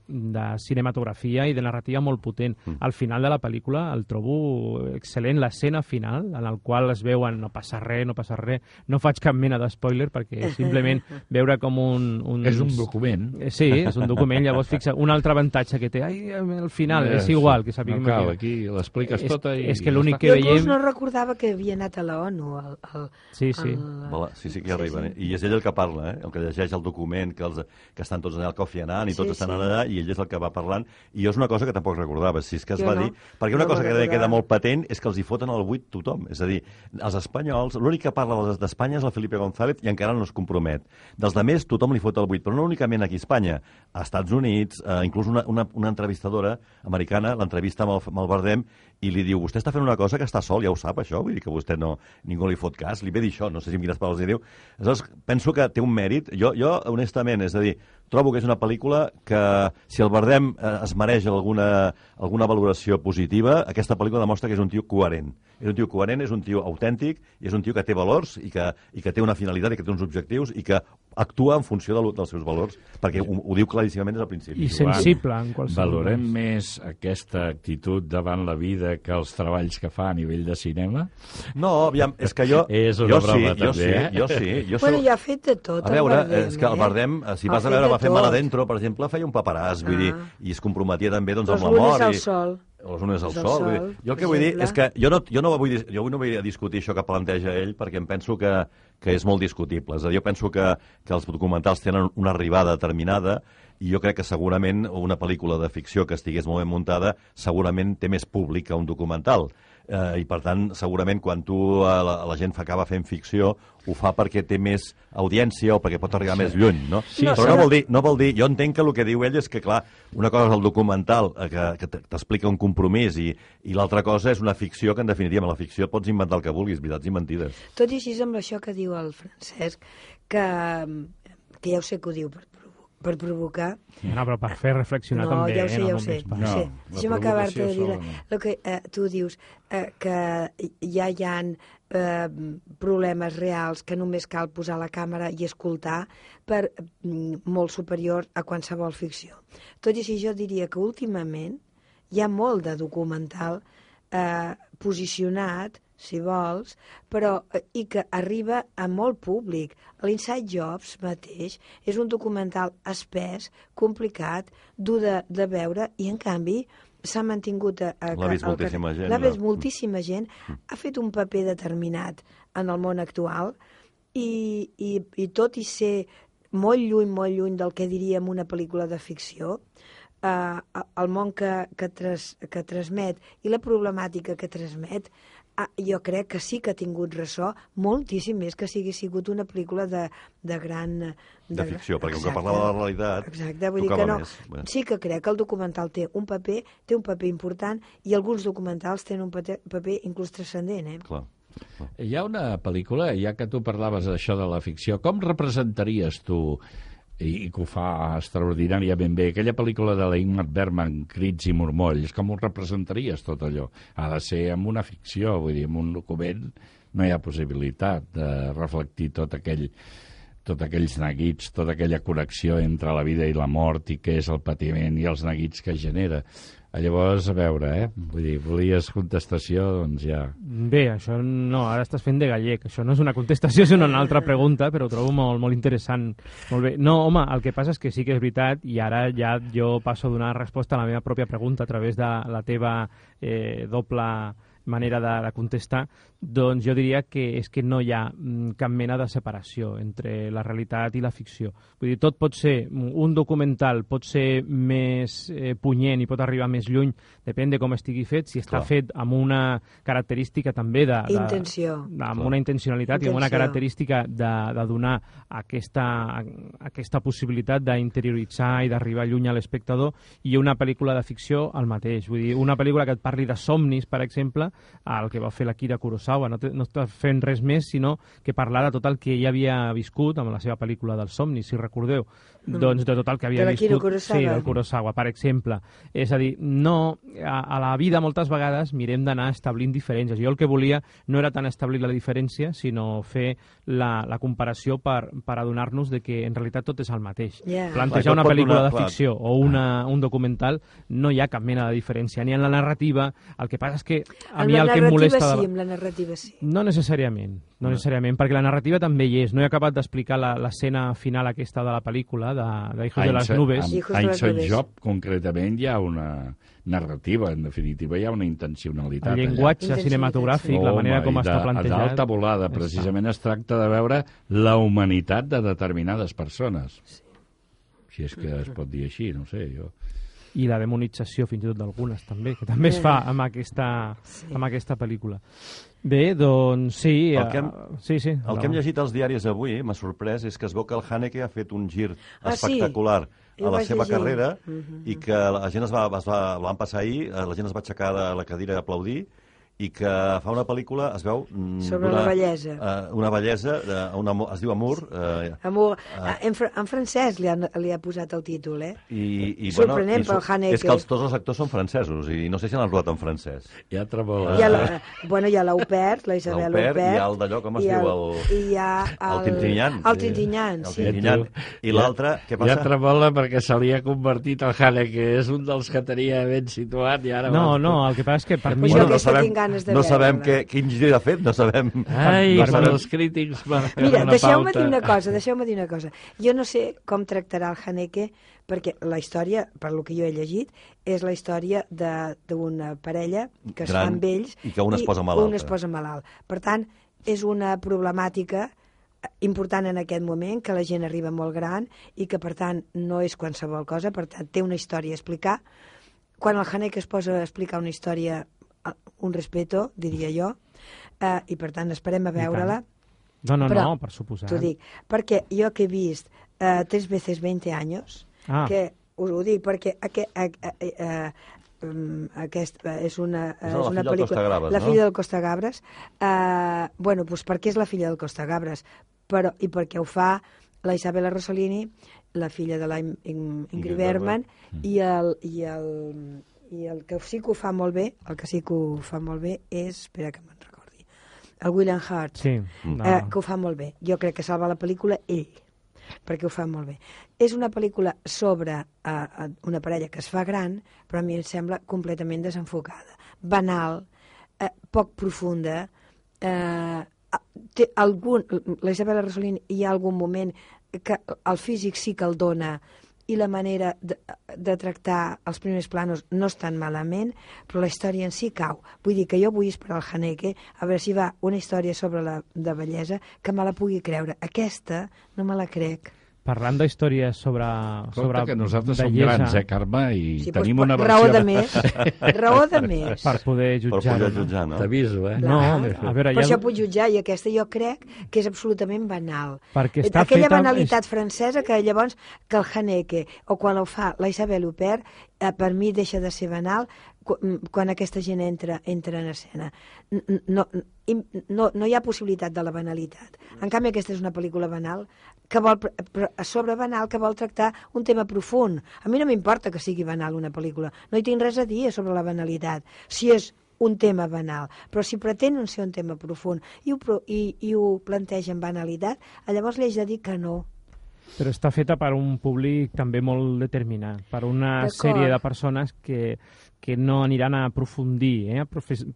de cinematografia i de narrativa molt potent. Mm. Al final de la pel·lícula el trobo excel·lent l'escena final en el qual es veuen no passa res, no passa res. No faig cap mena de spoiler perquè simplement veure com un... un És un document. Eh, Sí, és un document, llavors fixa un altre avantatge que té, ai, al final, Eh, és igual, que sapiguem No cal, que- aquí l'expliques tota i... és que l'únic que Jo veiem- inclús no recordava que havia anat a la ONU. El, el, Sí, sí. el- Voilà, sí, sí que Sí, sí. I és ell el que parla, eh? el que llegeix el document, que, els, que estan tots allà al Kofi Annan i tots Sí, estan sí. allà, i ell és el que va parlant. I jo és una cosa que tampoc recordava, si és que es Jo va no. dir... Perquè una No cosa que recordava. queda molt patent és que els hi foten el buit tothom. És a dir, els espanyols, l'únic que parla d'Espanya és el Felipe González i encara no es compromet. Dels de més, tothom li fot el buit, però no únicament aquí a Espanya. A Estats Units, eh, inclús una, una, una entrevistadora americana l'entrevista amb el, amb el Bardem i li diu, vostè està fent una cosa que està sol, ja ho sap, això, vull dir que vostè no, ningú li fot cas, li ve dir això, no sé si amb quines paraules li diu. Aleshores, penso que té un mèrit, jo, jo honestament, és a dir, trobo que és una pel·lícula que, si el Bardem eh, es mereix alguna, alguna valoració positiva, aquesta pel·lícula demostra que és un tio coherent. És un tio coherent, és un tio autèntic, i és un tio que té valors i que, i que té una finalitat i que té uns objectius i que actua en funció de, dels seus valors, perquè ho, ho diu claríssimament des del principi. I sensible en qualsevol Valorem cas. més aquesta actitud davant la vida que els treballs que fa a nivell de cinema? No, aviam, és que jo... És una jo broma, sí, jo també, sí, eh? jo sí. Jo Bueno, sóc- ja ha fet de tot, A el veure, Bardem, és que el eh? Bardem, eh, si vas a veure, va fer Mal. Adentro, per exemple, feia un paperàs, vull dir, Ah. i es comprometia també doncs, amb la mort. al i... sol. O les lunes al Els al sol. Vull dir, sol, jo el que vull dir és que jo no, jo no, vull, jo no vull discutir això que planteja ell perquè em penso que, que és molt discutible. És a dir, jo penso que, que els documentals tenen una arribada determinada i jo crec que segurament una pel·lícula de ficció que estigués molt ben muntada segurament té més públic que un documental. Eh, I, per tant, segurament quan tu a la, a la gent fa, acaba fent ficció ho fa perquè té més audiència o perquè pot arribar sí. més lluny, no? Sí, Però no vol, dir, no vol dir... Jo entenc que el que diu ell és que, clar, una cosa és el documental, eh, que, que t'explica un compromís, i, i l'altra cosa és una ficció que, en definitiva, amb la ficció pots inventar el que vulguis, veritats i mentides. Tot i així amb això que diu el Francesc, que, que ja ho sé que ho diu per, provo- per provocar, No, però per fer reflexionar no, també, ja ho sé, eh, no ja ho sé. No, ho sé. la Deixa'm acabar-te de dir no. el que eh, tu dius, eh, que ja hi ha eh, problemes reals que només cal posar la càmera i escoltar per mm, molt superior a qualsevol ficció. Tot i així jo diria que últimament hi ha molt de documental eh, posicionat, si vols, però eh, i que arriba a molt públic. L'Inside Jobs mateix és un documental espès, complicat, dur de, de veure i, en canvi, s'ha mantingut... A, a, L'ha vist moltíssima gent, L'ha vist moltíssima gent. Ha fet un paper determinat en el món actual i, i, i tot i ser molt lluny, molt lluny del que diríem una pel·lícula de ficció, eh, el món que, que, tras, que transmet i la problemàtica que transmet, ah, jo crec que sí que ha tingut ressò moltíssim més que si hagués sigut una pel·lícula de, de gran... De ficció, perquè com que parlava de la realitat, Exacte, vull dir que no. més. Sí que crec que el documental té un paper, té un paper important i alguns documentals tenen un paper, paper inclús transcendent, eh? Clar. Hi ha una pel·lícula, ja que tu parlaves d'això de la ficció, com representaries tu, i, i que ho fa extraordinàriament bé, aquella pel·lícula de la Ingmar Bergman, Crits i murmolls, com ho representaries tot allò? Ha de ser amb una ficció, vull dir, amb un document no hi ha possibilitat de reflectir tot aquell tots aquells neguits, tota aquella connexió entre la vida i la mort i què és el patiment i els neguits que genera. Llavors, a veure, eh? Vull dir, volies contestació, doncs ja... Bé, això no, ara estàs fent de gallec. Això no és una contestació, sinó una altra pregunta, però ho trobo molt, molt interessant. Molt bé. No, home, el que passa és que sí que és veritat i ara ja jo passo a donar resposta a la meva pròpia pregunta a través de la teva eh, doble manera de, de contestar, doncs jo diria que és que no hi ha mm, cap mena de separació entre la realitat i la ficció. Vull dir, tot pot ser, un documental pot ser més eh, punyent i pot arribar més lluny, depèn de com estigui fet, si està Clar. fet amb una característica també de... de Intenció. amb una intencionalitat i amb una Intenció. característica de, de donar aquesta, aquesta possibilitat d'interioritzar i d'arribar lluny a l'espectador i una pel·lícula de ficció el mateix. Vull dir, una pel·lícula que et parli de somnis, per exemple, el que va fer l'Akira Kurosawa, no, té, no està fent res més sinó que parlar de tot el que ell havia viscut amb la seva pel·lícula dels somnis, si recordeu, doncs de tot el que havia Mm. De viscut. Kurosawa. Sí, del Kurosawa, per exemple. És a dir, no, a, a la vida moltes vegades mirem d'anar establint diferències. Jo el que volia no era tant establir la diferència, sinó fer la, la comparació per, per adonar-nos de que en realitat tot és el mateix. Clar, Plantejar tot una pel·lícula donar- de clar. ficció o una, un documental no hi ha cap mena de diferència, ni en la narrativa. El que passa és que a Amb mi la el que em molesta... de sí, la- amb la narrativa sí. no necessàriament, no No. necessàriament, perquè la narrativa també hi és. No he acabat d'explicar la- l'escena final aquesta de la pel·lícula, de, de Hijos de las Nubes. amb Hijos de las Einstein Nubes. Job, concretament, hi ha una narrativa, en definitiva, hi ha una intencionalitat. El allà. llenguatge Intensitat, cinematogràfic, la Home, manera com i està plantejat... D'alta volada, precisament es tracta de veure la humanitat de determinades persones. Si és que es pot dir així, no sé, jo... I la demonització, fins i tot d'algunes, també, que també es fa amb aquesta, Sí. amb aquesta pel·lícula. Bé, doncs sí... El que hem- eh, sí, sí. El que hem llegit als diaris avui, m'ha sorprès, és que es veu que el Haneke ha fet un gir Ah, sí? espectacular Jo a la seva llegir. carrera Mhm. i que la gent es va, es va, van passar ahir, eh, la gent es va aixecar de la cadira a aplaudir i que fa una pel·lícula, es veu... mm, Sobre d'una- la bellesa. eh, una bellesa, de, una, es diu Amor, eh, Amor, Ah. en, fr en francès li, han, li ha posat el títol, eh? i, i, Sorprenent i, pel Haneke. És que els, tots els actors són francesos i no sé si l'han rodat en francès. Hi ha tremola. Hi ha la, bueno, hi ha l'Aupert, la Isabel L'Aupert, Aupert. hi ha el d'allò, com es diu, el... el- I hi ha el... El Trintinyan. El Trintinyan, El sí. Trintinyan. I l'altre, què passa? tremola perquè se li ha convertit el Haneke, és un dels que tenia ben situat i ara... No, no, el que passa és que per mi... Bueno, jo no aquesta sabem, ganes de no sabem veure-la. què, quin gir ha fet, no sabem... Ai, no sabem. els crítics marquen Mira, deixeu-me dir una cosa, deixeu-me dir una cosa. Jo no sé com tractarà el Haneke, perquè la història, per lo que jo he llegit, és la història de- d'una parella que es fa Gran amb ells i que un es posa malalta. un es posa malalt. Per tant, és una problemàtica important en aquest moment, que la gent arriba molt gran i que, per tant, no és qualsevol cosa, per tant, té una història a explicar. Quan el Haneke es posa a explicar una història, un respeto, diria jo, eh, i per tant esperem a veure-la. No, no, Però, no, per suposar. T'ho dic, perquè jo que he vist eh, tres veces 20 anys, Ah. que us ho dic perquè aqu a, a, a, um, aquest eh, és una, És eh, la és una pel·lícula... Costa Gabres, la no? filla del Costa Gabres. Eh, bueno, doncs perquè és la filla del Costa Gabres, però, i perquè ho fa la Isabella Rossellini, la filla de la In- In- Ingrid Ingrid Bergman, Bergman. i el, i, el, i el que sí que ho fa molt bé, el que sí que ho fa molt bé és, espera que me'n recordi, el William Hurt Sí. Mm. No. eh, que ho fa molt bé. Jo crec que salva la pel·lícula ell, perquè ho fa molt bé. És una pel·lícula sobre eh, eh, una parella que es fa gran, però a mi em sembla completament desenfocada. Banal, eh, poc profunda, eh, té algun, la Isabel Rossellini hi ha algun moment que el físic sí que el dona i la manera de, de tractar els primers planos no estan malament, però la història en si cau. Vull dir que jo vull esperar el Haneke a veure si va una història sobre la de bellesa que me la pugui creure. Aquesta no me la crec. Parlant d'històries sobre, sobre Compte que nosaltres som bellesa, grans, eh, Carme, i Sí, tenim doncs, una raó versió... de més. Raó de més. per poder Per jutjar. poder jutjar, no? T'aviso, eh? No, a veure, Per ja... això puc jutjar, i aquesta jo crec que és absolutament banal. Perquè està Aquella feta- banalitat francesa que llavors que el Haneke o quan ho fa la Isabel Huppert, per mi deixa de ser banal mm, quan aquesta gent entra, entra en escena. No, no, no hi ha possibilitat de la banalitat. En canvi, aquesta és una pel·lícula banal que vol, a sobre banal, que vol tractar un tema profund. A mi no m'importa que sigui banal una pel·lícula. No hi tinc res a dir sobre la banalitat. Si és un tema banal, però si pretenen ser un tema profund i ho, i, i ho planteja amb banalitat, llavors li haig de dir que no. Però està feta per un públic també molt determinat, per una sèrie de persones que, que no aniran a aprofundir eh,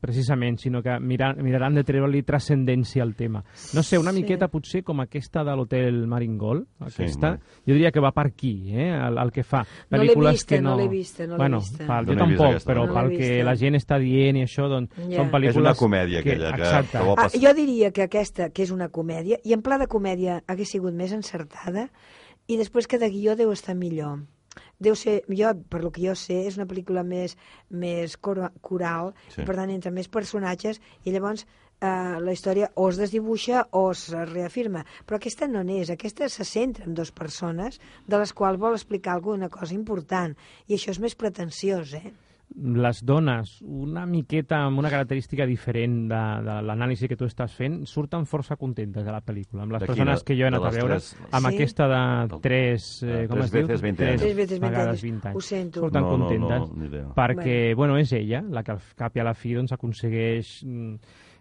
precisament, sinó que mirar, miraran de treure-li transcendència al tema. No sé, una Sí. miqueta potser com aquesta de l'Hotel Maringol, Sí, aquesta, molt. jo diria que va per aquí, eh, el, el que fa. No l'he Pel·lícules vista, que no no... l'he vista, no l'he bueno, vista. Pel, No jo vist tampoc, aquesta, però no pel que vista. la gent està dient i això, doncs Ja. són pel·lícules... És una comèdia, que, aquella, que, exacte. que vol Ah, jo diria que aquesta, que és una comèdia, i en pla de comèdia hagués sigut més encertada, i després que de guió deu estar millor. Deu ser, jo, per lo que jo sé, és una pel·lícula més, més cor coral, Sí. per tant entre més personatges, i llavors eh, la història o es desdibuixa o es reafirma. Però aquesta no n'és, aquesta se centra en dues persones de les quals vol explicar alguna cosa important, i això és més pretensiós, eh? Les dones, una miqueta amb una característica diferent de, de l'anàlisi que tu estàs fent, surten força contentes de la pel·lícula. Amb les De persones quina? que jo he anat a veure, tres? amb Sí? aquesta de tres... Ah, Eh, com tres es diu? veces 20 Tres, anys. Tres veces 20 vegades anys. 20 anys. Ho sento. Surten no, no, contentes. no, idea. perquè, bueno. és ella la que al cap i a la fi doncs, aconsegueix mm,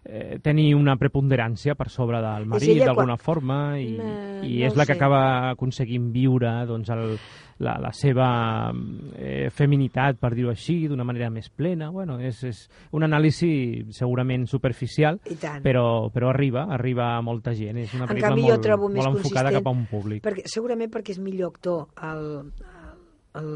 eh, tenir una preponderància per sobre del marit ella d'alguna quan- forma i, No, i no és ho la que sé. acaba aconseguint viure doncs, el, la, la seva eh, feminitat, per dir-ho així, d'una manera més plena. Bueno, és, és un anàlisi segurament superficial, però, però arriba, arriba a molta gent. És una pel·lícula canvi, molt, trobo molt enfocada cap a un públic. Perquè, segurament perquè és millor actor el, el,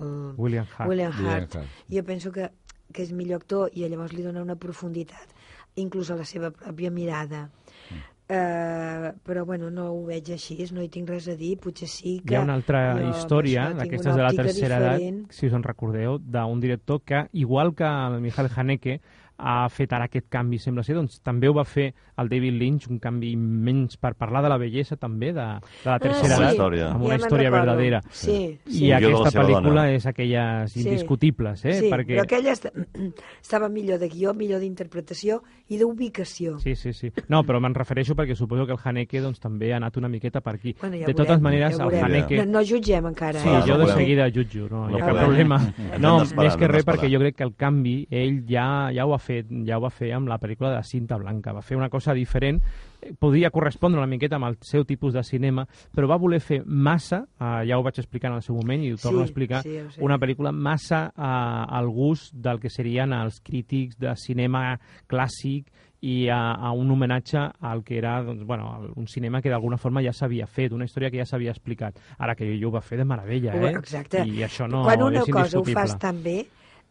el William Hart. William William Hart. Hart. Jo penso que, que és millor actor i llavors li dona una profunditat, inclús a la seva pròpia mirada. Mm. Eh, però bueno, no ho veig així, no hi tinc res a dir, potser sí que... Hi ha una altra jo, història, això, tinc d'aquestes de la tercera diferent. edat, si us en recordeu, d'un director que, igual que el Michael Haneke, ha fet ara aquest canvi, sembla ser, doncs també ho va fer el David Lynch, un canvi immens per parlar de la bellesa també, de, de la tercera sí. edat, Història. amb Ja una me'n història recordo. verdadera. Sí, sí. I la aquesta pel·lícula dona. és aquelles Sí. indiscutibles, eh? sí, perquè... però aquella est estava millor de guió, millor d'interpretació i d'ubicació. Sí, sí, sí. No, però me'n refereixo perquè suposo que el Haneke doncs, també ha anat una miqueta per aquí. Bueno, ja de veurem, totes maneres, ja el veurem. Haneke... No, no jutgem encara. Sí, eh? jo de seguida jutjo, no, No hi ha cap problema. No, més que res perquè jo crec que el canvi ell ja, ja ho ha fet ja ho va fer amb la pel·lícula de Cinta Blanca. Va fer una cosa diferent, eh, podia correspondre una miqueta amb el seu tipus de cinema, però va voler fer massa, eh, ja ho vaig explicar en el seu moment i ho torno Sí, a explicar, sí, una pel·lícula massa eh, al gust del que serien els crítics de cinema clàssic i a, a un homenatge al que era doncs, bueno, un cinema que d'alguna forma ja s'havia fet, una història que ja s'havia explicat. Ara que jo ho va fer de meravella, eh? Exacte. I això no Quan una cosa ho fas tan bé,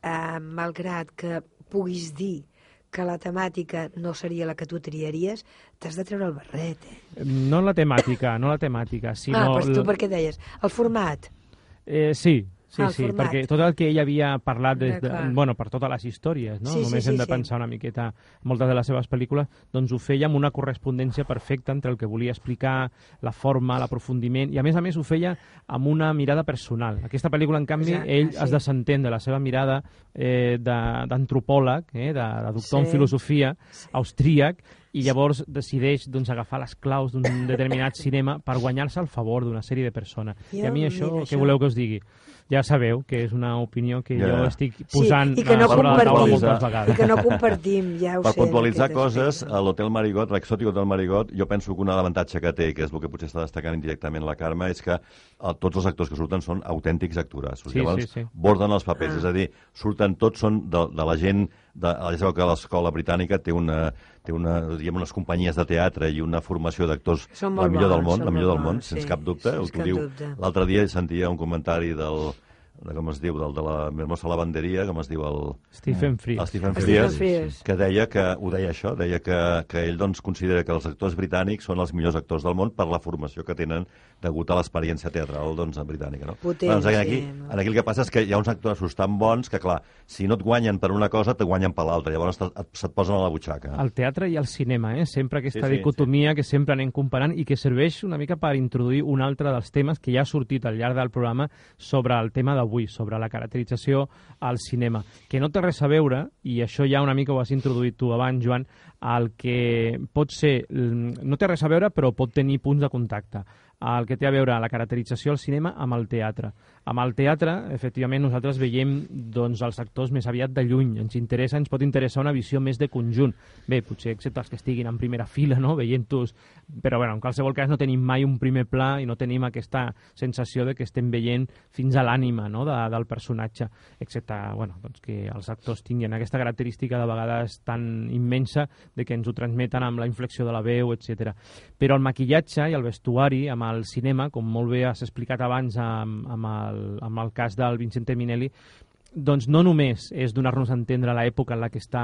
eh, malgrat que puguis dir que la temàtica no seria la que tu triaries, t'has de treure el barret, eh? No la temàtica, no la temàtica, sinó... ah, però tu per què deies? El format. Eh, sí, sí, sí, format. perquè tot el que ell havia parlat des de, D'acord. bueno, per totes les històries, no? Sí, sí, Només sí, hem de sí. pensar una miqueta moltes de les seves pel·lícules, doncs ho feia amb una correspondència perfecta entre el que volia explicar, la forma, l'aprofundiment, i a més a més ho feia amb una mirada personal. Aquesta pel·lícula, en canvi, Exacte, ell sí. es desentén de la seva mirada eh, de- d'antropòleg, eh, de, de doctor en Sí. filosofia, austríac, i llavors decideix doncs, agafar les claus d'un determinat cinema per guanyar-se el favor d'una sèrie de persones. I a mi això, mira, què això- voleu que us digui? Ja sabeu que és una opinió que Ja. jo estic posant sí, i que no sobre la taula moltes I vegades. que no compartim, ja ho Per sé. puntualitzar d'aquest coses, a l'Hotel Marigot, l'exòtic Hotel Marigot, jo penso que un avantatge que té, que és el que potser està destacant indirectament la Carme, és que eh, tots els actors que surten són autèntics actors. Sí, Llavors, sí, sí. borden els papers, Ah. és a dir, surten tots són de, de la gent, de, ja sabeu que l'escola britànica té una, té una, diguem, unes companyies de teatre i una formació d'actors la millor del bons, món, són la millor molt del món, bons, sense sí, cap dubte. que cap diu. L'altre dia sentia un comentari del de com es diu, del de la Hermosa Lavanderia, com es diu el, Stephen Fries. el Stephen Stephen Frears, Frears. que deia que, ho deia això, deia que, que ell doncs, considera que els actors britànics són els millors actors del món per la formació que tenen degut a l'experiència teatral doncs, britànica. No? Potent, doncs, aquí, sí. aquí el que passa és que hi ha uns actors tan bons que, clar, si no et guanyen per una cosa, te guanyen per l'altra. Llavors te- se't posen a la butxaca. El teatre i el cinema, eh? sempre aquesta Sí, sí, dicotomia que sempre anem comparant i que serveix una mica per introduir un altre dels temes que ja ha sortit al llarg del programa sobre el tema d'avui, sobre la caracterització al cinema, que no té res a veure, i això ja una mica ho has introduït tu abans, Joan, el que pot ser, mm, no té res a veure, però pot tenir punts de contacte el que té a veure la caracterització al cinema amb el teatre. Amb el teatre, efectivament, nosaltres veiem doncs, els actors més aviat de lluny. Ens interessa, ens pot interessar una visió més de conjunt. Bé, potser excepte els que estiguin en primera fila, no?, veient-los... Però, bueno, en qualsevol cas no tenim mai un primer pla i no tenim aquesta sensació de que estem veient fins a l'ànima no?, de, del personatge, excepte, bueno, doncs que els actors tinguin aquesta característica de vegades tan immensa de que ens ho transmeten amb la inflexió de la veu, etc. Però el maquillatge i el vestuari, amb el cinema, com molt bé has explicat abans amb, amb, el, amb el cas del Vincente Minelli, doncs no només és donar-nos a entendre l'època en la que està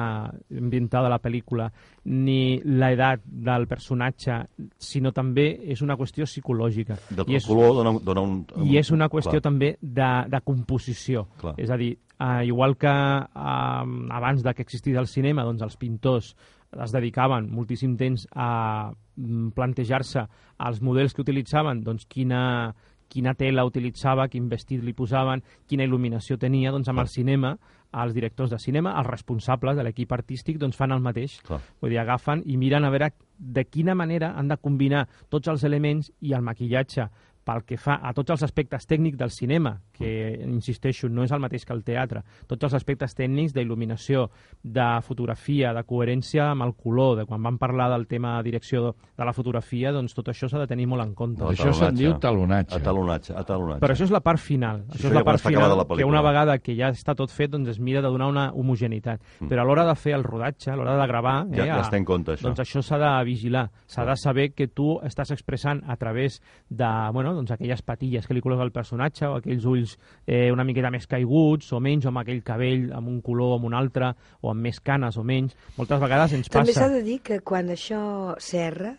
ambientada la pel·lícula ni l'edat del personatge, sinó també és una qüestió psicològica. Del I és, color dona, dona un, un... I és una qüestió clar. també de, de composició. Clar. És a dir, eh, igual que eh, abans de que existís el cinema, doncs els pintors es dedicaven moltíssim temps a mm, plantejar-se els models que utilitzaven, doncs quina, quina tela utilitzava, quin vestit li posaven, quina il·luminació tenia, doncs amb el cinema, els directors de cinema, els responsables de l'equip artístic, doncs fan el mateix. Clar. Vull dir, agafen i miren a veure de quina manera han de combinar tots els elements i el maquillatge pel que fa a tots els aspectes tècnics del cinema, que, insisteixo, no és el mateix que el teatre, tots els aspectes tècnics d'il·luminació, de fotografia, de coherència amb el color, de quan vam parlar del tema de direcció de la fotografia, doncs tot això s'ha de tenir molt en compte. No, Això se'n talonatge. diu talonatge. Atalonatge, atalonatge. Però això és la part final. Sí, això això és la part està final la que una vegada que ja està tot fet doncs es mira de donar una homogeneïtat. Mm. Però a l'hora de fer el rodatge, a l'hora de gravar... Ja- eh, ja a- es té en compte, això. Doncs això s'ha de vigilar. S'ha de saber que tu estàs expressant a través de bueno, doncs aquelles patilles que li col·loca el personatge o aquells ulls eh, una miqueta més caiguts o menys, o amb aquell cabell amb un color o amb un altre, o amb més canes o menys. Moltes vegades ens També passa... s'ha de dir que quan això serra,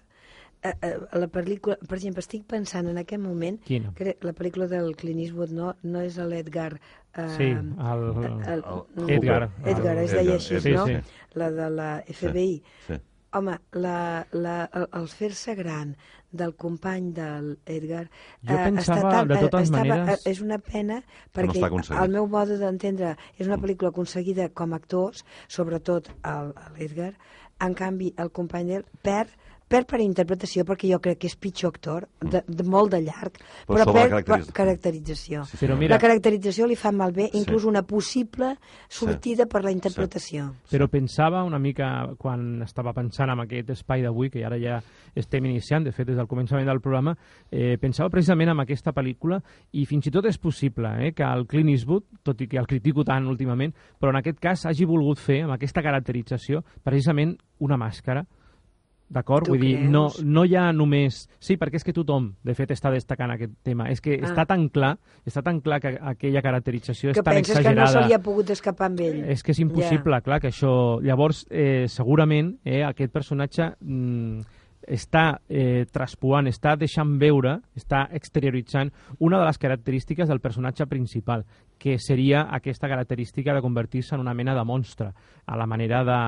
eh, eh, la pel·lícula, per exemple, estic pensant en aquest moment Quina? que la pel·lícula del Clint Eastwood no, no és l'Edgar eh, Sí, el... el, el- Edgar. Edgar, es deia així, sí, no? sí. La de la FBI. Sí. Home, la, la, el, el fer-se gran del company del Edgar Jo pensava, de totes maneres- és una pena no perquè està aconseguit. al meu mode d'entendre és una pel·lícula aconseguida com a actors sobretot el- l'Edgar en canvi el company d'ell perd perd per interpretació perquè jo crec que és pitjor actor de, de molt de llarg Però però, perd caracterització. per caracterització Sí, sí. Però mira, la caracterització li fa malbé inclús Sí. una possible sortida per la interpretació Però pensava una mica, quan estava pensant en aquest espai d'avui, que ara ja estem iniciant, de fet, des del començament del programa, eh, pensava precisament en aquesta pel·lícula i fins i tot és possible eh, que el Clint Eastwood, tot i que el critico tant últimament, però en aquest cas hagi volgut fer, amb aquesta caracterització, precisament una màscara, D'acord? Vull dir, creus? no, no hi ha només... Sí, perquè és que tothom, de fet, està destacant aquest tema. És que Ah. està tan clar, està tan clar que aquella caracterització que és tan penses que exagerada. no se li ha pogut escapar amb ell És que és impossible, clar, que això... Llavors, eh, segurament, eh, aquest personatge mm, està eh, traspuant, està deixant veure, està exterioritzant una de les característiques del personatge principal, que seria aquesta característica de convertir-se en una mena de monstre, a la manera de,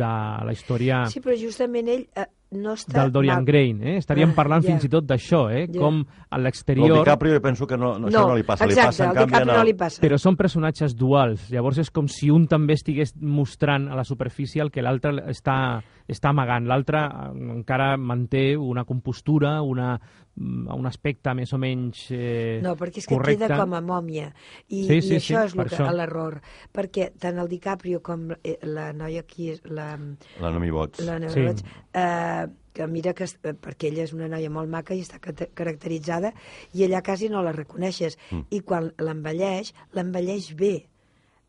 de la història. Sí, però justament ell eh, no està... del Dorian mal- Gray. Eh? Estaríem Ah, parlant ja. fins i tot d'això, eh? Ja. com a l'exterior... el DiCaprio penso que no, no, això no li passa. exacte, li passa, en canvi, no el... li passa. Però són personatges duals, llavors és com si un també estigués mostrant a la superfície el que l'altre està, està amagant. L'altre eh, encara manté una compostura, una, mm, un aspecte més o menys eh, No, perquè és que correcte. queda com a mòmia. I, Sí, i sí, això sí, és per l'error. Perquè tant el DiCaprio com eh, la noia aquí, és la, La Nomi Bots. la Sí. Neus, eh, que mira que, eh, perquè ella és una noia molt maca i està caracteritzada, i ella quasi no la reconeixes. Mm. I quan l'envelleix, l'envelleix bé,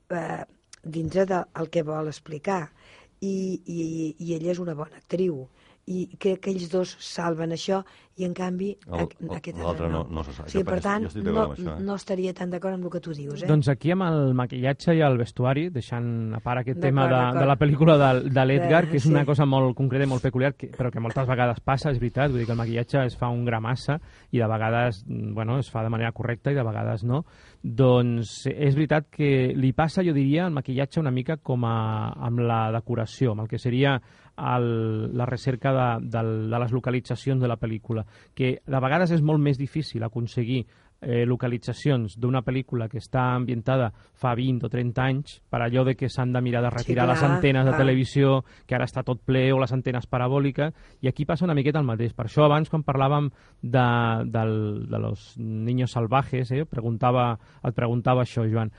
eh, dintre del que vol explicar. I, i, I ella és una bona actriu. I crec que ells dos salven això i en canvi El- el- aquest altre no- no se sap. O sigui, per tant, jo no, això, eh? no estaria tan d'acord amb el que tu dius, eh? Doncs aquí amb el maquillatge i el vestuari, deixant a part aquest tema de, de la pel·lícula de, de l'Edgar, que és sí. una cosa molt concreta i molt peculiar, que, però que moltes vegades passa, és veritat, vull dir que el maquillatge es fa un gra massa i de vegades mm, bueno, es fa de manera correcta i de vegades no, doncs és veritat que li passa, jo diria, el maquillatge una mica com a, amb la decoració, amb el que seria el, la recerca de, de, de les localitzacions de la pel·lícula, que de vegades és molt més difícil aconseguir eh, localitzacions d'una pel·lícula que està ambientada fa 20 o 30 anys per allò de que s'han de mirar de retirar clar, les antenes de clar. televisió, que ara està tot ple, o les antenes parabòliques, i aquí passa una miqueta el mateix. Per això abans, quan parlàvem de, del, de los niños salvajes, eh, preguntava, et preguntava això, Joan,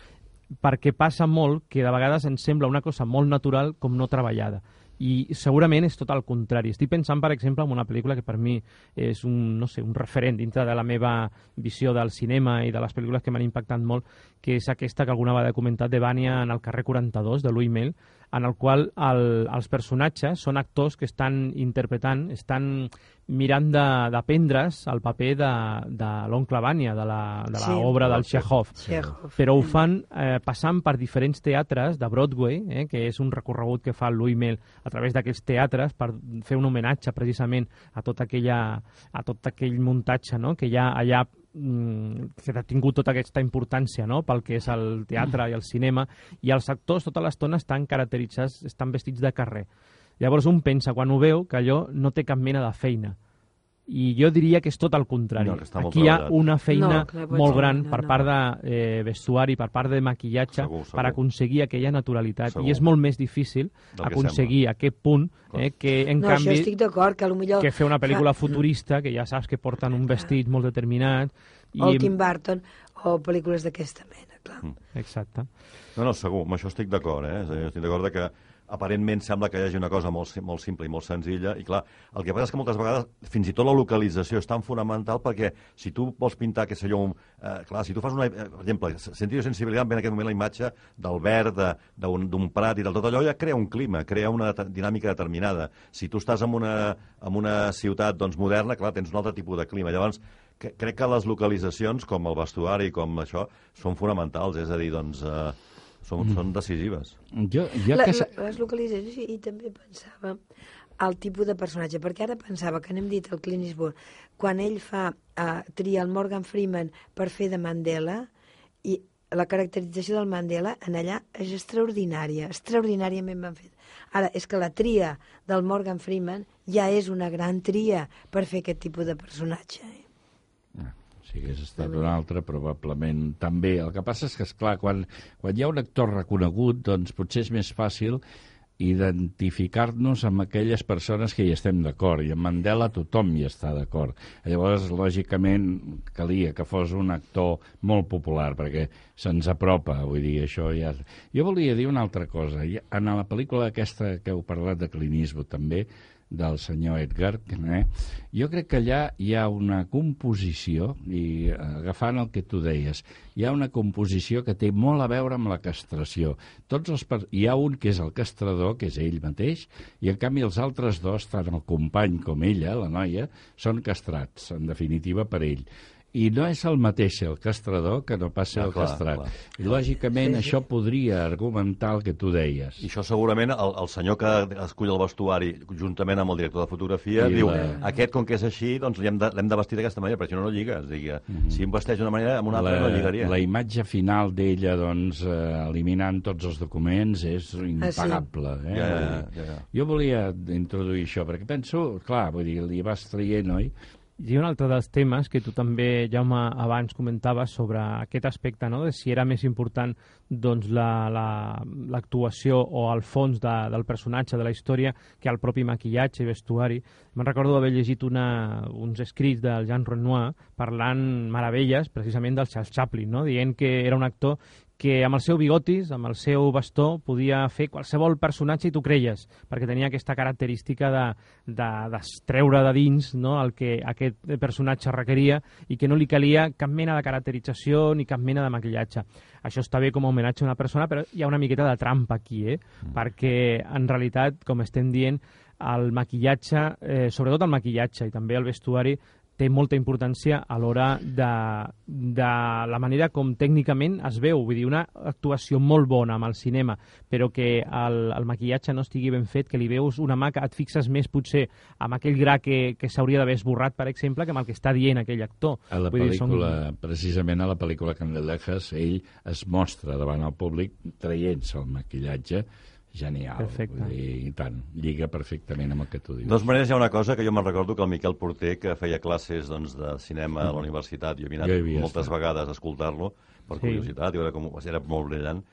perquè passa molt que de vegades ens sembla una cosa molt natural com no treballada i segurament és tot el contrari. Estic pensant, per exemple, en una pel·lícula que per mi és un, no sé, un referent dintre de la meva visió del cinema i de les pel·lícules que m'han impactat molt, que és aquesta que alguna vegada he comentat de Vania en el carrer 42, de Louis Mail, en el qual el, els personatges són actors que estan interpretant, estan mirant de- d'aprendre's el paper de, de l'oncle Vania, de la- de Sí. l'obra del Chekhov Chekhov. però ho fan eh, passant per diferents teatres de Broadway, eh, que és un recorregut que fa el Louis Mail a través d'aquells teatres per fer un homenatge precisament a tot, aquella, a tot aquell muntatge no? que hi ha allà que ha tingut tota aquesta importància no? pel que és el teatre i el cinema, i els actors tota l'estona estan caracteritzats, estan vestits de carrer. Llavors un pensa, quan ho veu, que allò no té cap mena de feina. I jo diria que és tot el contrari. No, que Aquí hi ha treballat. una feina No, que molt gran no, per no. part de eh, vestuari, per part de maquillatge, Segur, segur. per aconseguir aquella naturalitat. Segur. I és molt més difícil Del que aconseguir aquest punt eh, que, en no, canvi, estic d'acord, que potser... que fer una pel·lícula futurista, que ja saps que porten un vestit molt determinat. I... O el Tim Burton, o pel·lícules d'aquesta mena, clar. Mm. Exacte. No, no, segur, amb això estic d'acord, eh? Estic d'acord de que aparentment sembla que hi hagi una cosa molt, molt simple i molt senzilla, i clar, el que passa és que moltes vegades fins i tot la localització és tan fonamental perquè si tu vols pintar, què sé jo, un, eh, clar, si tu fas una... Eh, per exemple, sentir sensibilitat, ve en aquest moment la imatge del verd, de- d'un prat i del tot allò, ja crea un clima, crea una dinàmica determinada. Si tu estàs en una, en una ciutat doncs, moderna, clar, tens un altre tipus de clima. Llavors, que, crec que les localitzacions, com el vestuari, com això, són fonamentals, és a dir, doncs, eh, són, mm. són decisives. Jo, jo La, que... la, les localitzacions i, i també pensava el tipus de personatge, perquè ara pensava que n'hem dit el Clint Eastwood, quan ell fa uh, tria el Morgan Freeman per fer de Mandela i la caracterització del Mandela en allà és extraordinària, extraordinàriament ben fet. Ara, és que la tria del Morgan Freeman ja és una gran tria per fer aquest tipus de personatge. Eh? Si hagués estat un altre, probablement també. El que passa és que, esclar, quan, quan hi ha un actor reconegut, doncs potser és més fàcil identificar-nos amb aquelles persones que hi estem d'acord. I amb Mandela tothom hi està d'acord. Llavors, lògicament, calia que fos un actor molt popular, perquè se'ns apropa, vull dir, això ja... Jo volia dir una altra cosa. En la pel·lícula aquesta que heu parlat de Clint Eastwood, també, del senyor Edgar, eh? jo crec que allà hi ha una composició, i eh, agafant el que tu deies, hi ha una composició que té molt a veure amb la castració. Tots els. Hi ha un que és el castrador, que és ell mateix, i en canvi els altres dos, tant el company com ella, la noia, són castrats, en definitiva, per ell. I no és el mateix el castrador que no passa Ja, el clar, castrat. clar. I, lògicament, això podria argumentar el que tu deies. I això segurament el, el senyor que escull el vestuari juntament amb el director de fotografia I diu, la- aquest com que és així, doncs l'hem de, de vestir d'aquesta manera, perquè si no, no lliga. És a dir, que si em vesteix d'una manera, amb una altra no lligaria. Mhm. la imatge final d'ella doncs, eh, eliminant tots els documents és impagable. Eh? Ja, ja, ja, ja. Jo volia introduir això, perquè penso, clar, vull dir, li vas traient, oi? I un altre dels temes que tu també, Jaume, abans comentaves sobre aquest aspecte, no? de si era més important doncs, l'actuació la, l'actuació o el fons de, del personatge, de la història, que el propi maquillatge i vestuari. Me'n recordo d'haver llegit una, uns escrits del Jean Renoir parlant meravelles precisament del Charles Chaplin, no? dient que era un actor que amb el seu bigotis, amb el seu bastó, podia fer qualsevol personatge i tu creies, perquè tenia aquesta característica de, de, d'estreure de dins no? el que aquest personatge requeria i que no li calia cap mena de caracterització ni cap mena de maquillatge. Això està bé com a homenatge a una persona, però hi ha una miqueta de trampa aquí, eh? Mm. perquè en realitat, com estem dient, el maquillatge, eh, sobretot el maquillatge i també el vestuari, té molta importància a l'hora de, de la manera com tècnicament es veu. Vull dir, una actuació molt bona amb el cinema, però que el, el maquillatge no estigui ben fet, que li veus una mà que et fixes més potser amb aquell gra que, que s'hauria d'haver esborrat, per exemple, que amb el que està dient aquell actor. A la Vull dir, són- pel·lícula, precisament a la pel·lícula Candelejas, ell es mostra davant el públic traient-se el maquillatge genial. Perfecte. Vull dir, I tant, lliga perfectament amb el que tu dius. De totes maneres, hi ha una cosa que jo me'n recordo que el Miquel Porter, que feia classes doncs, de cinema a la universitat, jo he anat Jo moltes estat. vegades a escoltar-lo, per Sí. curiositat, i veure com era molt brillant.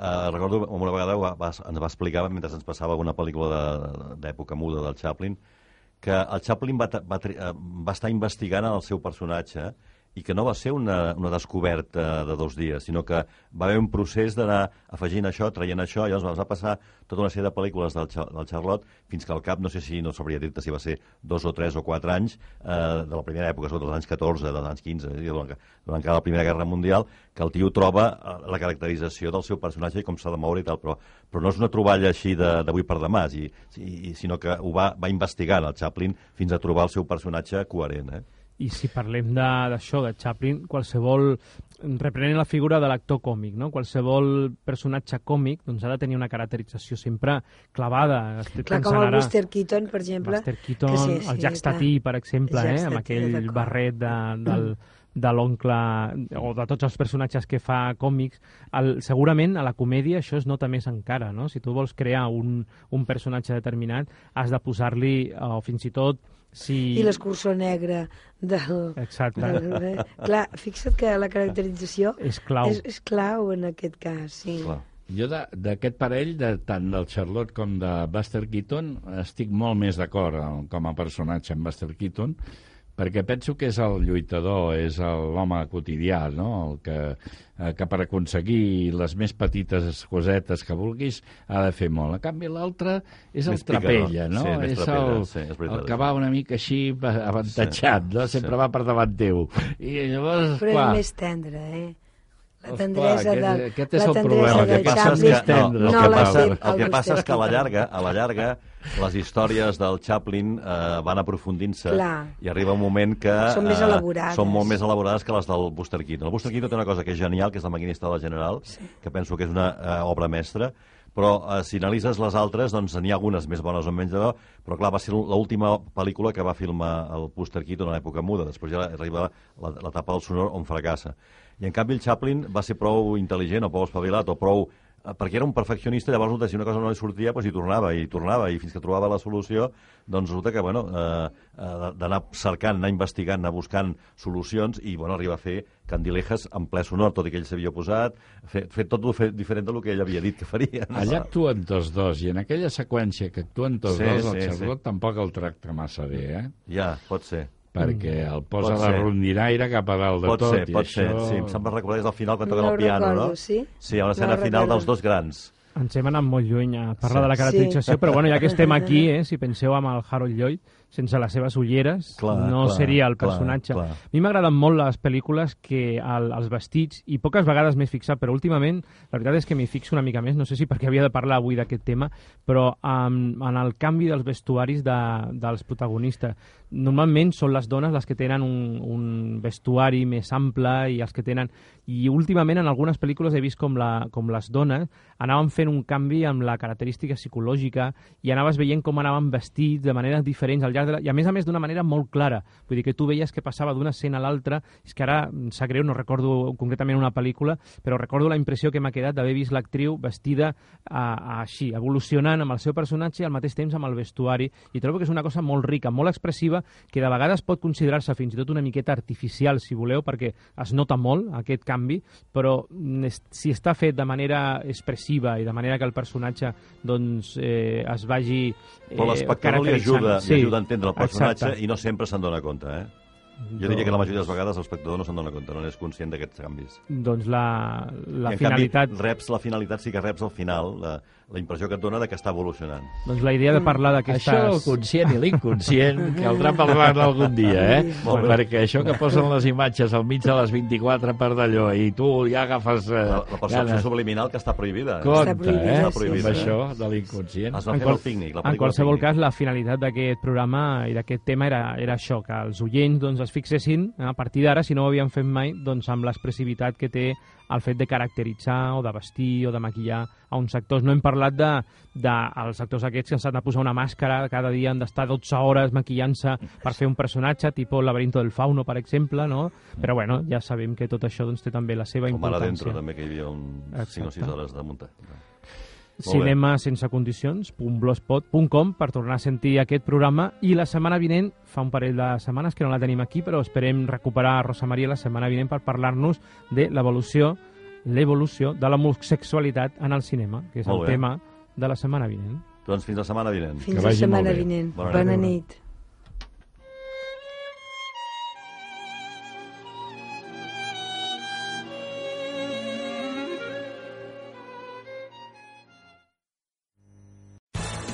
Uh, recordo una vegada va, va, ens va explicar, mentre ens passava una pel·lícula de- d'època muda del Chaplin, que el Chaplin va, va, eh, va estar investigant el seu personatge i que no va ser una, una descoberta de dos dies, sinó que va haver un procés d'anar afegint això, traient això, i llavors va passar tota una sèrie de pel·lícules del, del Charlotte fins que al cap, no sé si no sabria dir-te si va ser dos o tres o quatre anys eh, de la primera època, sobretot dels anys 14, dels anys 15, és a dir, durant, durant la Primera Guerra Mundial, que el tio troba eh, la caracterització del seu personatge i com s'ha de moure i tal, però, però no és una troballa així de- d'avui per demà, i, i, sinó que ho va, va investigant el Chaplin fins a trobar el seu personatge coherent. Eh? I si parlem d'això, de, de Chaplin, qualsevol, reprenent la figura de l'actor còmic, no? qualsevol personatge còmic doncs, ha de tenir una caracterització sempre clavada. Clar, com el Buster Keaton, per exemple. Buster Keaton, que sí, el sí, Jack. Stati, per exemple, eh, amb aquell barret de, del, de l'oncle o de tots els personatges que fa còmics, el, segurament a la comèdia això es nota més encara, no? Si tu vols crear un, un personatge determinat, has de posar-li, eh, o fins i tot, si... I l'escurçó negre del... Exacte. del... Clar, fixa't que la caracterització És clau. és, és clau en aquest cas, sí. Clar. Jo d'aquest parell, de, tant del Charlotte com de Buster Keaton, estic molt més d'acord amb- com a personatge amb Buster Keaton, perquè penso que és el lluitador, és l'home quotidià, no? el que, eh, que per aconseguir les més petites cosetes que vulguis ha de fer molt. En canvi, l'altre és el Més trapella, no? Sí, és trapella, el, sí, és veritat, el que va una mica així avantatjat, Sí, no? sempre sí. va per davant teu. I llavors, Però clar, és més tendre, eh? La tendresa del, aquest és la el problema, El que passa és que, no, el no que passa, el que passa és que a la llarga, a la llarga les històries del Chaplin eh, van aprofundint-se i arriba un moment que... Són més eh, elaborades. Són molt més elaborades que les del Buster Keaton. El Buster Keaton té una cosa que és genial, que és la maquinista de la General, sí. que penso que és una eh, obra mestra, però eh, si analitzes les altres, doncs n'hi ha algunes més bones o menys de però clar, va ser l'última pel·lícula que va filmar el Buster Keaton a l'època muda, després ja arriba l'etapa del sonor on fracassa. I en canvi el Chaplin va ser prou intel·ligent o prou espavilat o prou perquè era un perfeccionista, llavors resulta, si una cosa no li sortia, doncs hi tornava, i tornava, i fins que trobava la solució, doncs resulta que, bueno, eh, eh, d'anar cercant, anar investigant, anar buscant solucions, i, bueno, arriba a fer candilejas en ple sonor, tot i que ell s'havia posat, fer, fer tot lo fe, diferent del que ell havia dit que faria. No? Allà actuen tots dos, i en aquella seqüència que actuen tots Sí, dos, el sí, Charlotte tampoc el tracta massa bé, eh? Ja, pot ser. Perquè el posa Pot la ser. rondinaire cap a dalt de Pot tot. ser, i pot això... ser. Sí, em sembla recordar que és al final quan No toquen ho el piano, recordo, no? sí? Sí, hi ha una escena No final recordo. dels dos grans. Ens hem anat molt lluny a parlar Sí. de la caracterització, Sí. però bueno, ja que estem aquí, eh, si penseu amb el Harold Lloyd, sense les seves ulleres, Clar, no clar, seria el clar, personatge. clar. A mi m'agraden molt les pel·lícules que el, els vestits, i poques vegades m'he fixat, però últimament la veritat és que m'hi fixo una mica més, no sé si perquè havia de parlar avui d'aquest tema, però um, en el canvi dels vestuaris de, dels protagonistes. Normalment són les dones les que tenen un, un vestuari més ample i els que tenen... I últimament en algunes pel·lícules he vist com, la, com les dones anaven fent un canvi amb la característica psicològica i anaves veient com anaven vestits de maneres diferents al llarg de la... I a més a més d'una manera molt clara. Vull dir que tu veies que passava d'una escena a l'altra. És que ara, em sap greu, no recordo concretament una pel·lícula, però recordo la impressió que m'ha quedat d'haver vist l'actriu vestida a, a, així, evolucionant amb el seu personatge i al mateix temps amb el vestuari. I trobo que és una cosa molt rica, molt expressiva, que de vegades pot considerar-se fins i tot una miqueta artificial, si voleu, perquè es nota molt aquest canvi, però mm, si està fet de manera expressiva i de manera que el personatge doncs, eh, es vagi eh, Però l'espectador li ajuda, li ajuda a entendre el personatge exacte. i no sempre se'n dona compte, eh? Jo diria que la majoria de les vegades l'espectador no se'n dona compte, no n'és conscient d'aquests canvis. Doncs la, la I en finalitat... canvi, reps la finalitat, sí que reps al final la, la impressió que et dona de que està evolucionant. Doncs la idea de parlar d'aquestes... Això del conscient i l'inconscient caldrà parlar algun dia, eh? Molt bé. Perquè això que posen les imatges al mig de les 24 per d'allò i tu ja agafes... Eh, La, la percepció ganes. subliminal que està prohibida. eh? Compte, prohibida, eh? sí, Amb sí. això de l'inconscient. Es va En fer qual- el pícnic, la En qualsevol Pícnic. cas, la finalitat d'aquest programa i d'aquest tema era, era això, que els oients doncs, es fixessin, a partir d'ara, si no ho havien fet mai, doncs, amb l'expressivitat que té el fet de caracteritzar o de vestir o de maquillar a uns actors. No hem parlat de, de els actors aquests que s'han de posar una màscara, cada dia han d'estar 12 hores maquillant-se per fer un personatge, tipus el laberinto del fauno, per exemple, no? Però bueno, ja sabem que tot això doncs, té també la seva Com ara importància. dentro, també, que hi havia un 5 o 6 Exacte. hores de muntar. cinemasensecondicions.blogspot.com per tornar a sentir aquest programa i la setmana vinent, fa un parell de setmanes que no la tenim aquí, però esperem recuperar a Rosa Maria la setmana vinent per parlar-nos de l'evolució l'evolució de l'homosexualitat en el cinema, que és el tema de la setmana vinent. Doncs fins la setmana vinent. Fins Que la setmana vinent. Bona Bona, nit. nit.